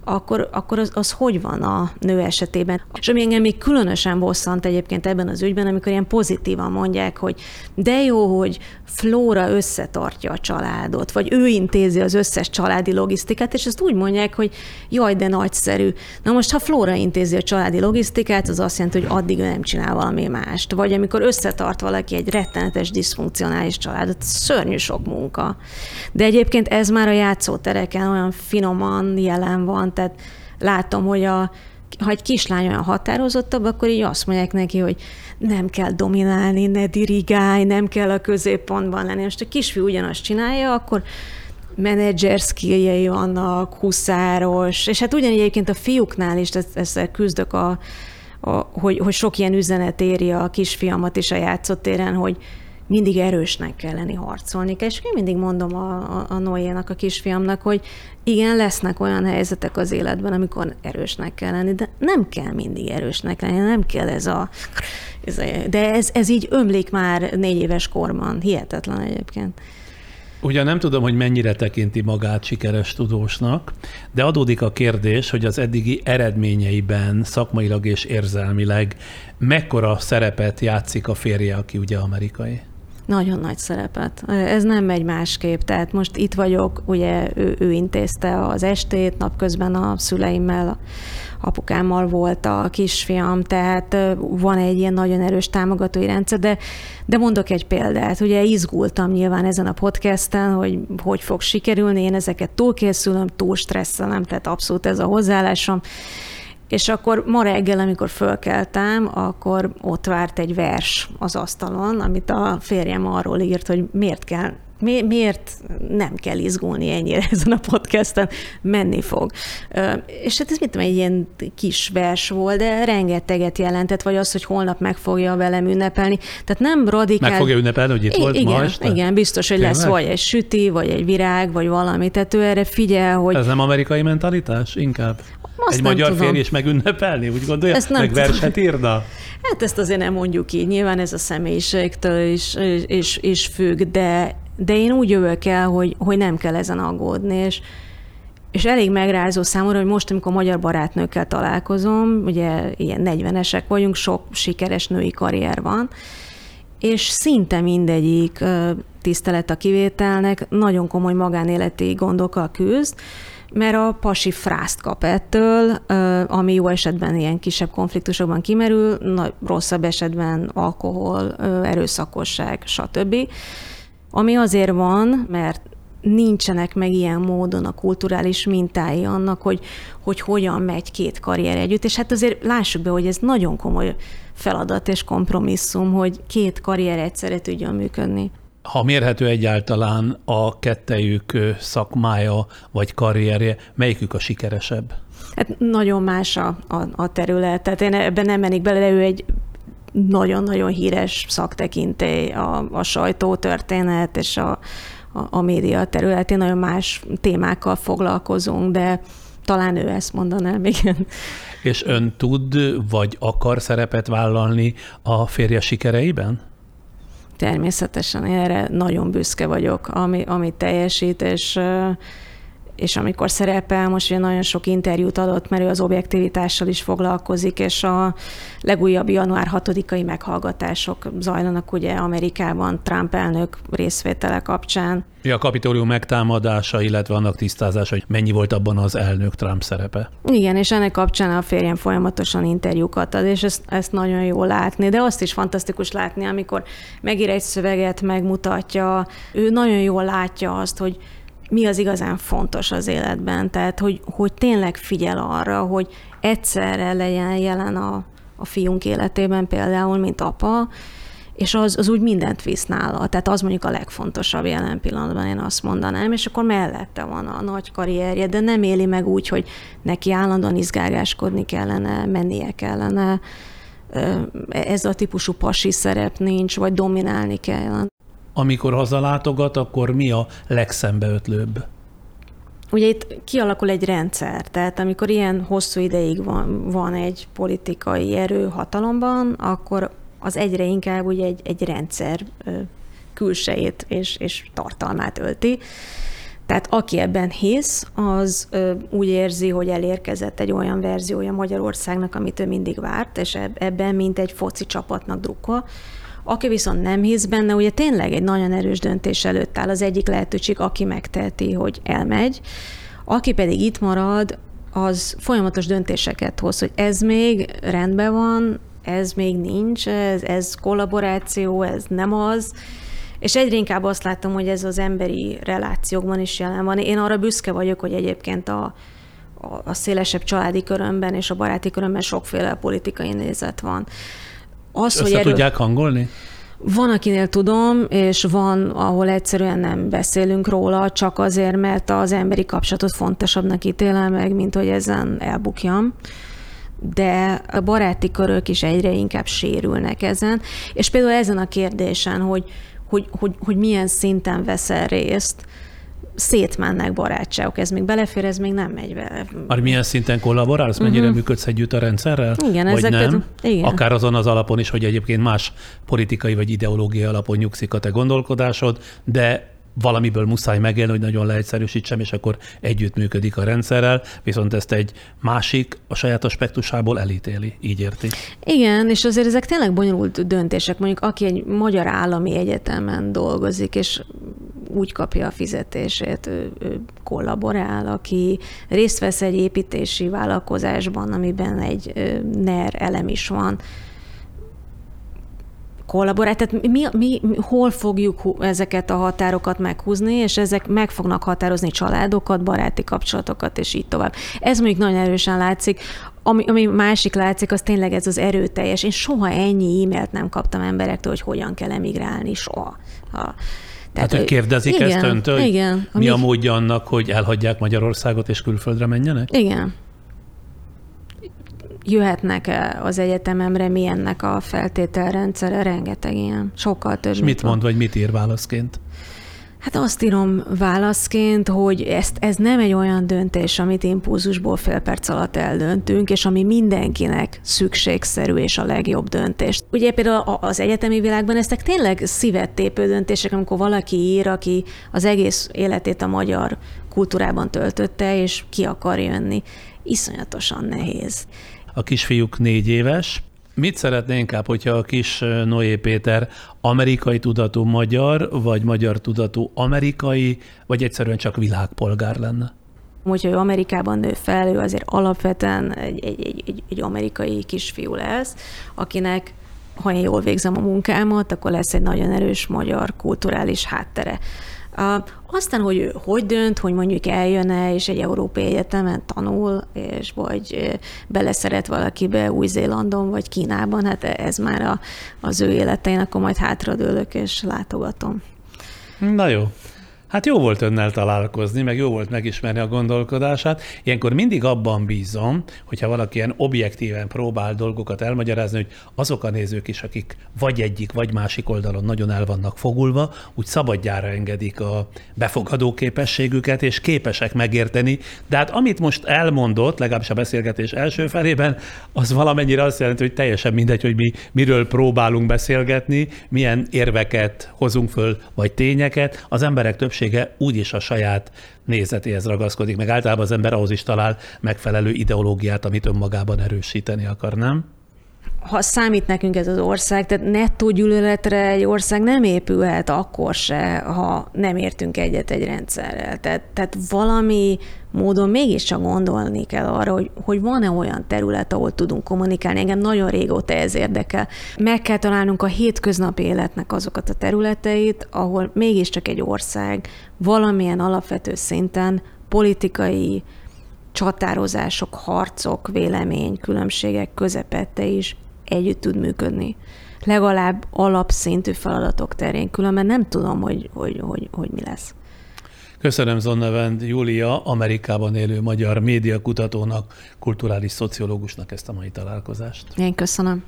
akkor, akkor az, az hogy van a nő esetében. És ami engem még különösen bosszant egyébként ebben az ügyben, amikor ilyen pozitívan mondják, hogy de jó, hogy Flóra összetartja a családot, vagy ő intézi az összes családi logisztikát, és ezt úgy mondják, hogy jaj, de nagyszerű. Na most, ha Flóra intézi a családi logisztikát, az azt jelenti, hogy addig ő nem csinál valami mást. Vagy amikor összetart valaki egy rettenetes, diszfunkcionális családot, szörnyű sok munka. De egyébként ez már a játszótereken olyan finoman jelen van, tehát látom, hogy a, ha egy kislány olyan határozottabb, akkor így azt mondják neki, hogy nem kell dominálni, ne dirigálj, nem kell a középpontban lenni. Most a kisfiú ugyanazt csinálja, akkor menedzser skilljei vannak, huszáros, és hát ugyanígy egyébként a fiúknál is ezzel küzdök, a, a, hogy, hogy sok ilyen üzenet éri a kisfiamat is a játszottéren, hogy mindig erősnek kell lenni, harcolni kell. És én mindig mondom a, a, a Noénak, a kisfiamnak, hogy igen, lesznek olyan helyzetek az életben, amikor erősnek kell lenni, de nem kell mindig erősnek lenni, nem kell ez a... De ez, ez így ömlik már négy éves korban. Hihetetlen egyébként. Ugye nem tudom, hogy mennyire tekinti magát sikeres tudósnak, de adódik a kérdés, hogy az eddigi eredményeiben szakmailag és érzelmileg mekkora szerepet játszik a férje, aki ugye amerikai. Nagyon nagy szerepet. Ez nem megy másképp. Tehát most itt vagyok, ugye ő, ő intézte az estét, napközben a szüleimmel, apukámmal volt a kisfiam, tehát van egy ilyen nagyon erős támogatói rendszer, de, de mondok egy példát. Ugye izgultam nyilván ezen a podcasten, hogy hogy fog sikerülni, én ezeket túlkészülöm, túl stresszelem, tehát abszolút ez a hozzáállásom. És akkor ma reggel, amikor fölkeltem, akkor ott várt egy vers az asztalon, amit a férjem arról írt, hogy miért kell mi, miért nem kell izgulni ennyire ezen a podcasten, menni fog. És hát ez mit tudom, egy ilyen kis vers volt, de rengeteget jelentett, vagy az, hogy holnap meg fogja velem ünnepelni. Tehát nem radikál... Meg fogja ünnepelni, hogy itt I- volt igen, ma este? Igen, biztos, hogy Tényleg? lesz vagy egy süti, vagy egy virág, vagy valami. Tehát ő erre figyel, hogy... Ez nem amerikai mentalitás? Inkább? Azt egy magyar tudom. férj is megünnepelni, úgy gondolja? Ezt nem meg verset írna? Hát ezt azért nem mondjuk így. Nyilván ez a személyiségtől is, is, is függ, de, de én úgy jövök el, hogy, hogy nem kell ezen aggódni, és, és elég megrázó számomra, hogy most, amikor magyar barátnőkkel találkozom, ugye ilyen 40-esek vagyunk, sok sikeres női karrier van, és szinte mindegyik tisztelet a kivételnek, nagyon komoly magánéleti gondokkal küzd, mert a pasi frászt kap ettől, ami jó esetben ilyen kisebb konfliktusokban kimerül, nagy, rosszabb esetben alkohol, erőszakosság, stb. Ami azért van, mert nincsenek meg ilyen módon a kulturális mintái annak, hogy, hogy hogyan megy két karrier együtt, és hát azért lássuk be, hogy ez nagyon komoly feladat és kompromisszum, hogy két karrier egyszerre tudjon működni. Ha mérhető egyáltalán a kettejük szakmája vagy karrierje, melyikük a sikeresebb? Hát nagyon más a, a, a terület. Tehát én ebben nem menik bele, ő egy nagyon-nagyon híres szaktekintély a, a sajtótörténet és a, a, a média területén. Nagyon más témákkal foglalkozunk, de talán ő ezt mondanám, igen. És ön tud vagy akar szerepet vállalni a férje sikereiben? Természetesen, erre nagyon büszke vagyok, ami, amit teljesít, és és amikor szerepel, most ugye nagyon sok interjút adott, mert ő az objektivitással is foglalkozik, és a legújabb január 6-ai meghallgatások zajlanak ugye Amerikában Trump elnök részvétele kapcsán. Ja, a kapitólium megtámadása, illetve annak tisztázása, hogy mennyi volt abban az elnök Trump szerepe. Igen, és ennek kapcsán a férjem folyamatosan interjúkat ad, és ezt, ezt nagyon jó látni, de azt is fantasztikus látni, amikor megír egy szöveget, megmutatja, ő nagyon jól látja azt, hogy mi az igazán fontos az életben, tehát hogy, hogy tényleg figyel arra, hogy egyszerre legyen jelen a, a fiunk életében például, mint apa, és az, az úgy mindent visz nála. Tehát az mondjuk a legfontosabb jelen pillanatban, én azt mondanám, és akkor mellette van a nagy karrierje, de nem éli meg úgy, hogy neki állandóan izgágáskodni kellene, mennie kellene, ez a típusú pasi szerep nincs, vagy dominálni kell amikor hazalátogat, akkor mi a legszembeötlőbb? Ugye itt kialakul egy rendszer, tehát amikor ilyen hosszú ideig van, van egy politikai erő hatalomban, akkor az egyre inkább ugye egy, egy rendszer külsejét és, és tartalmát ölti. Tehát aki ebben hisz, az úgy érzi, hogy elérkezett egy olyan verziója Magyarországnak, amit ő mindig várt, és ebben mint egy foci csapatnak drukkol. Aki viszont nem hisz benne, ugye tényleg egy nagyon erős döntés előtt áll az egyik lehetőség, aki megteheti, hogy elmegy. Aki pedig itt marad, az folyamatos döntéseket hoz, hogy ez még rendben van, ez még nincs, ez, ez kollaboráció, ez nem az, és egyre inkább azt látom, hogy ez az emberi relációkban is jelen van. Én arra büszke vagyok, hogy egyébként a, a, a szélesebb családi körömben és a baráti körömben sokféle politikai nézet van. Az, hogy erről... tudják hangolni? Van, akinél tudom, és van, ahol egyszerűen nem beszélünk róla, csak azért, mert az emberi kapcsolatot fontosabbnak ítélem meg, mint hogy ezen elbukjam de a baráti körök is egyre inkább sérülnek ezen, és például ezen a kérdésen, hogy, hogy, hogy, hogy milyen szinten veszel részt, szétmennek barátságok. Ez még belefér, ez még nem megy bele. Már milyen szinten kollaborálsz? Mennyire uh-huh. működsz együtt a rendszerrel? Igen, vagy ezeket, nem? Igen. Akár azon az alapon is, hogy egyébként más politikai vagy ideológiai alapon nyugszik a te gondolkodásod, de valamiből muszáj megélni, hogy nagyon leegyszerűsítsem, és akkor együttműködik a rendszerrel, viszont ezt egy másik a saját aspektusából elítéli, így érti. Igen, és azért ezek tényleg bonyolult döntések. Mondjuk aki egy magyar állami egyetemen dolgozik, és úgy kapja a fizetését, ő, ő kollaborál, aki részt vesz egy építési vállalkozásban, amiben egy NER elem is van, kollaborál. Tehát mi, mi, hol fogjuk ezeket a határokat meghúzni, és ezek meg fognak határozni családokat, baráti kapcsolatokat, és így tovább. Ez mondjuk nagyon erősen látszik. Ami, ami másik látszik, az tényleg ez az erőteljes. Én soha ennyi e-mailt nem kaptam emberektől, hogy hogyan kell emigrálni, soha. Ha. Tehát, hogy kérdezik igen, ezt öntől, hogy igen, mi a módja annak, hogy elhagyják Magyarországot és külföldre menjenek? Igen jöhetnek-e az egyetememre, mi ennek a feltételrendszere, rengeteg ilyen, sokkal több. És mit mond, vagy mit ír válaszként? Hát azt írom válaszként, hogy ezt, ez nem egy olyan döntés, amit impulzusból fél perc alatt eldöntünk, és ami mindenkinek szükségszerű és a legjobb döntés. Ugye például az egyetemi világban ezek tényleg szívet tépő döntések, amikor valaki ír, aki az egész életét a magyar kultúrában töltötte, és ki akar jönni. Iszonyatosan nehéz a kisfiúk négy éves. Mit szeretné inkább, hogyha a kis Noé Péter amerikai tudatú magyar, vagy magyar tudatú amerikai, vagy egyszerűen csak világpolgár lenne? Hogyha ő Amerikában nő fel, ő azért alapvetően egy, egy, egy, egy, egy amerikai kisfiú lesz, akinek ha én jól végzem a munkámat, akkor lesz egy nagyon erős magyar kulturális háttere. Aztán, hogy hogy dönt, hogy mondjuk eljön-e, és egy európai egyetemen tanul, és vagy beleszeret valakibe Új-Zélandon, vagy Kínában, hát ez már a, az ő életein, akkor majd hátradőlök, és látogatom. Na jó. Hát jó volt önnel találkozni, meg jó volt megismerni a gondolkodását. Ilyenkor mindig abban bízom, hogyha valaki ilyen objektíven próbál dolgokat elmagyarázni, hogy azok a nézők is, akik vagy egyik, vagy másik oldalon nagyon el vannak fogulva, úgy szabadjára engedik a befogadó képességüket, és képesek megérteni. De hát amit most elmondott, legalábbis a beszélgetés első felében, az valamennyire azt jelenti, hogy teljesen mindegy, hogy mi miről próbálunk beszélgetni, milyen érveket hozunk föl, vagy tényeket. Az emberek többsége többsége úgyis a saját nézetéhez ragaszkodik, meg általában az ember ahhoz is talál megfelelő ideológiát, amit önmagában erősíteni akar, nem? ha számít nekünk ez az ország, tehát nettó gyűlöletre egy ország nem épülhet akkor se, ha nem értünk egyet egy rendszerrel. Tehát, tehát valami módon mégiscsak gondolni kell arra, hogy, hogy van-e olyan terület, ahol tudunk kommunikálni. Engem nagyon régóta ez érdekel. Meg kell találnunk a hétköznapi életnek azokat a területeit, ahol mégiscsak egy ország valamilyen alapvető szinten politikai csatározások, harcok, vélemény, különbségek közepette is együtt tud működni. Legalább alapszintű feladatok terén, különben nem tudom, hogy, hogy, hogy, hogy mi lesz. Köszönöm Zonnevend Júlia, Amerikában élő magyar médiakutatónak, kulturális szociológusnak ezt a mai találkozást. Én köszönöm.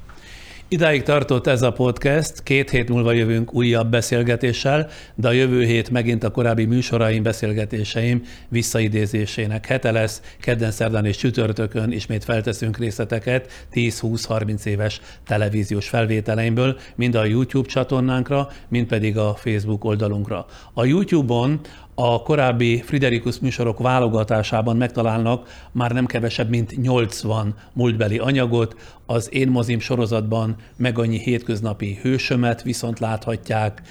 Idáig tartott ez a podcast, két hét múlva jövünk újabb beszélgetéssel, de a jövő hét megint a korábbi műsoraim, beszélgetéseim visszaidézésének hete lesz. Kedden, szerdán és csütörtökön ismét felteszünk részleteket 10-20-30 éves televíziós felvételeimből, mind a YouTube csatornánkra, mind pedig a Facebook oldalunkra. A YouTube-on a korábbi Friderikus műsorok válogatásában megtalálnak már nem kevesebb, mint 80 múltbeli anyagot. Az Én mozim sorozatban meg annyi hétköznapi hősömet viszont láthatják,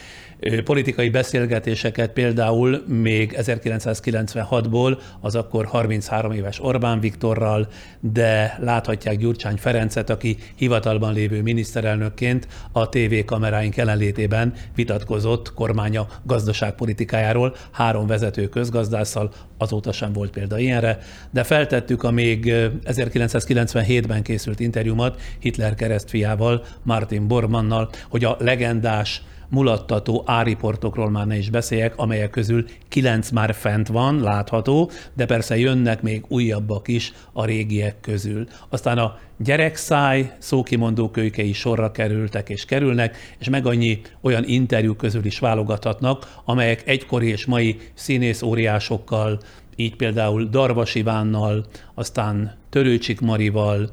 politikai beszélgetéseket például még 1996-ból, az akkor 33 éves Orbán Viktorral, de láthatják Gyurcsány Ferencet, aki hivatalban lévő miniszterelnökként a TV kameráink jelenlétében vitatkozott kormánya gazdaságpolitikájáról. Három vezető közgazdásszal, azóta sem volt példa ilyenre, de feltettük a még 1997-ben készült interjúmat Hitler keresztfiával, Martin Bormannal, hogy a legendás mulattató áriportokról már ne is beszéljek, amelyek közül kilenc már fent van, látható, de persze jönnek még újabbak is a régiek közül. Aztán a gyerekszáj szókimondó kölykei sorra kerültek és kerülnek, és meg annyi olyan interjú közül is válogathatnak, amelyek egykori és mai színész óriásokkal, így például Darvas Ivánnal, aztán Törőcsik Marival,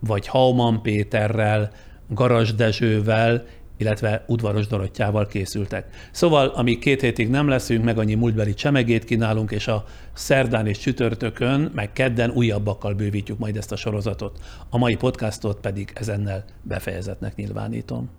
vagy Hauman Péterrel, Garas Dezsővel illetve udvaros Dorottyával készültek. Szóval, amíg két hétig nem leszünk, meg annyi múltbeli csemegét kínálunk, és a szerdán és csütörtökön, meg kedden újabbakkal bővítjük majd ezt a sorozatot. A mai podcastot pedig ezennel befejezetnek nyilvánítom.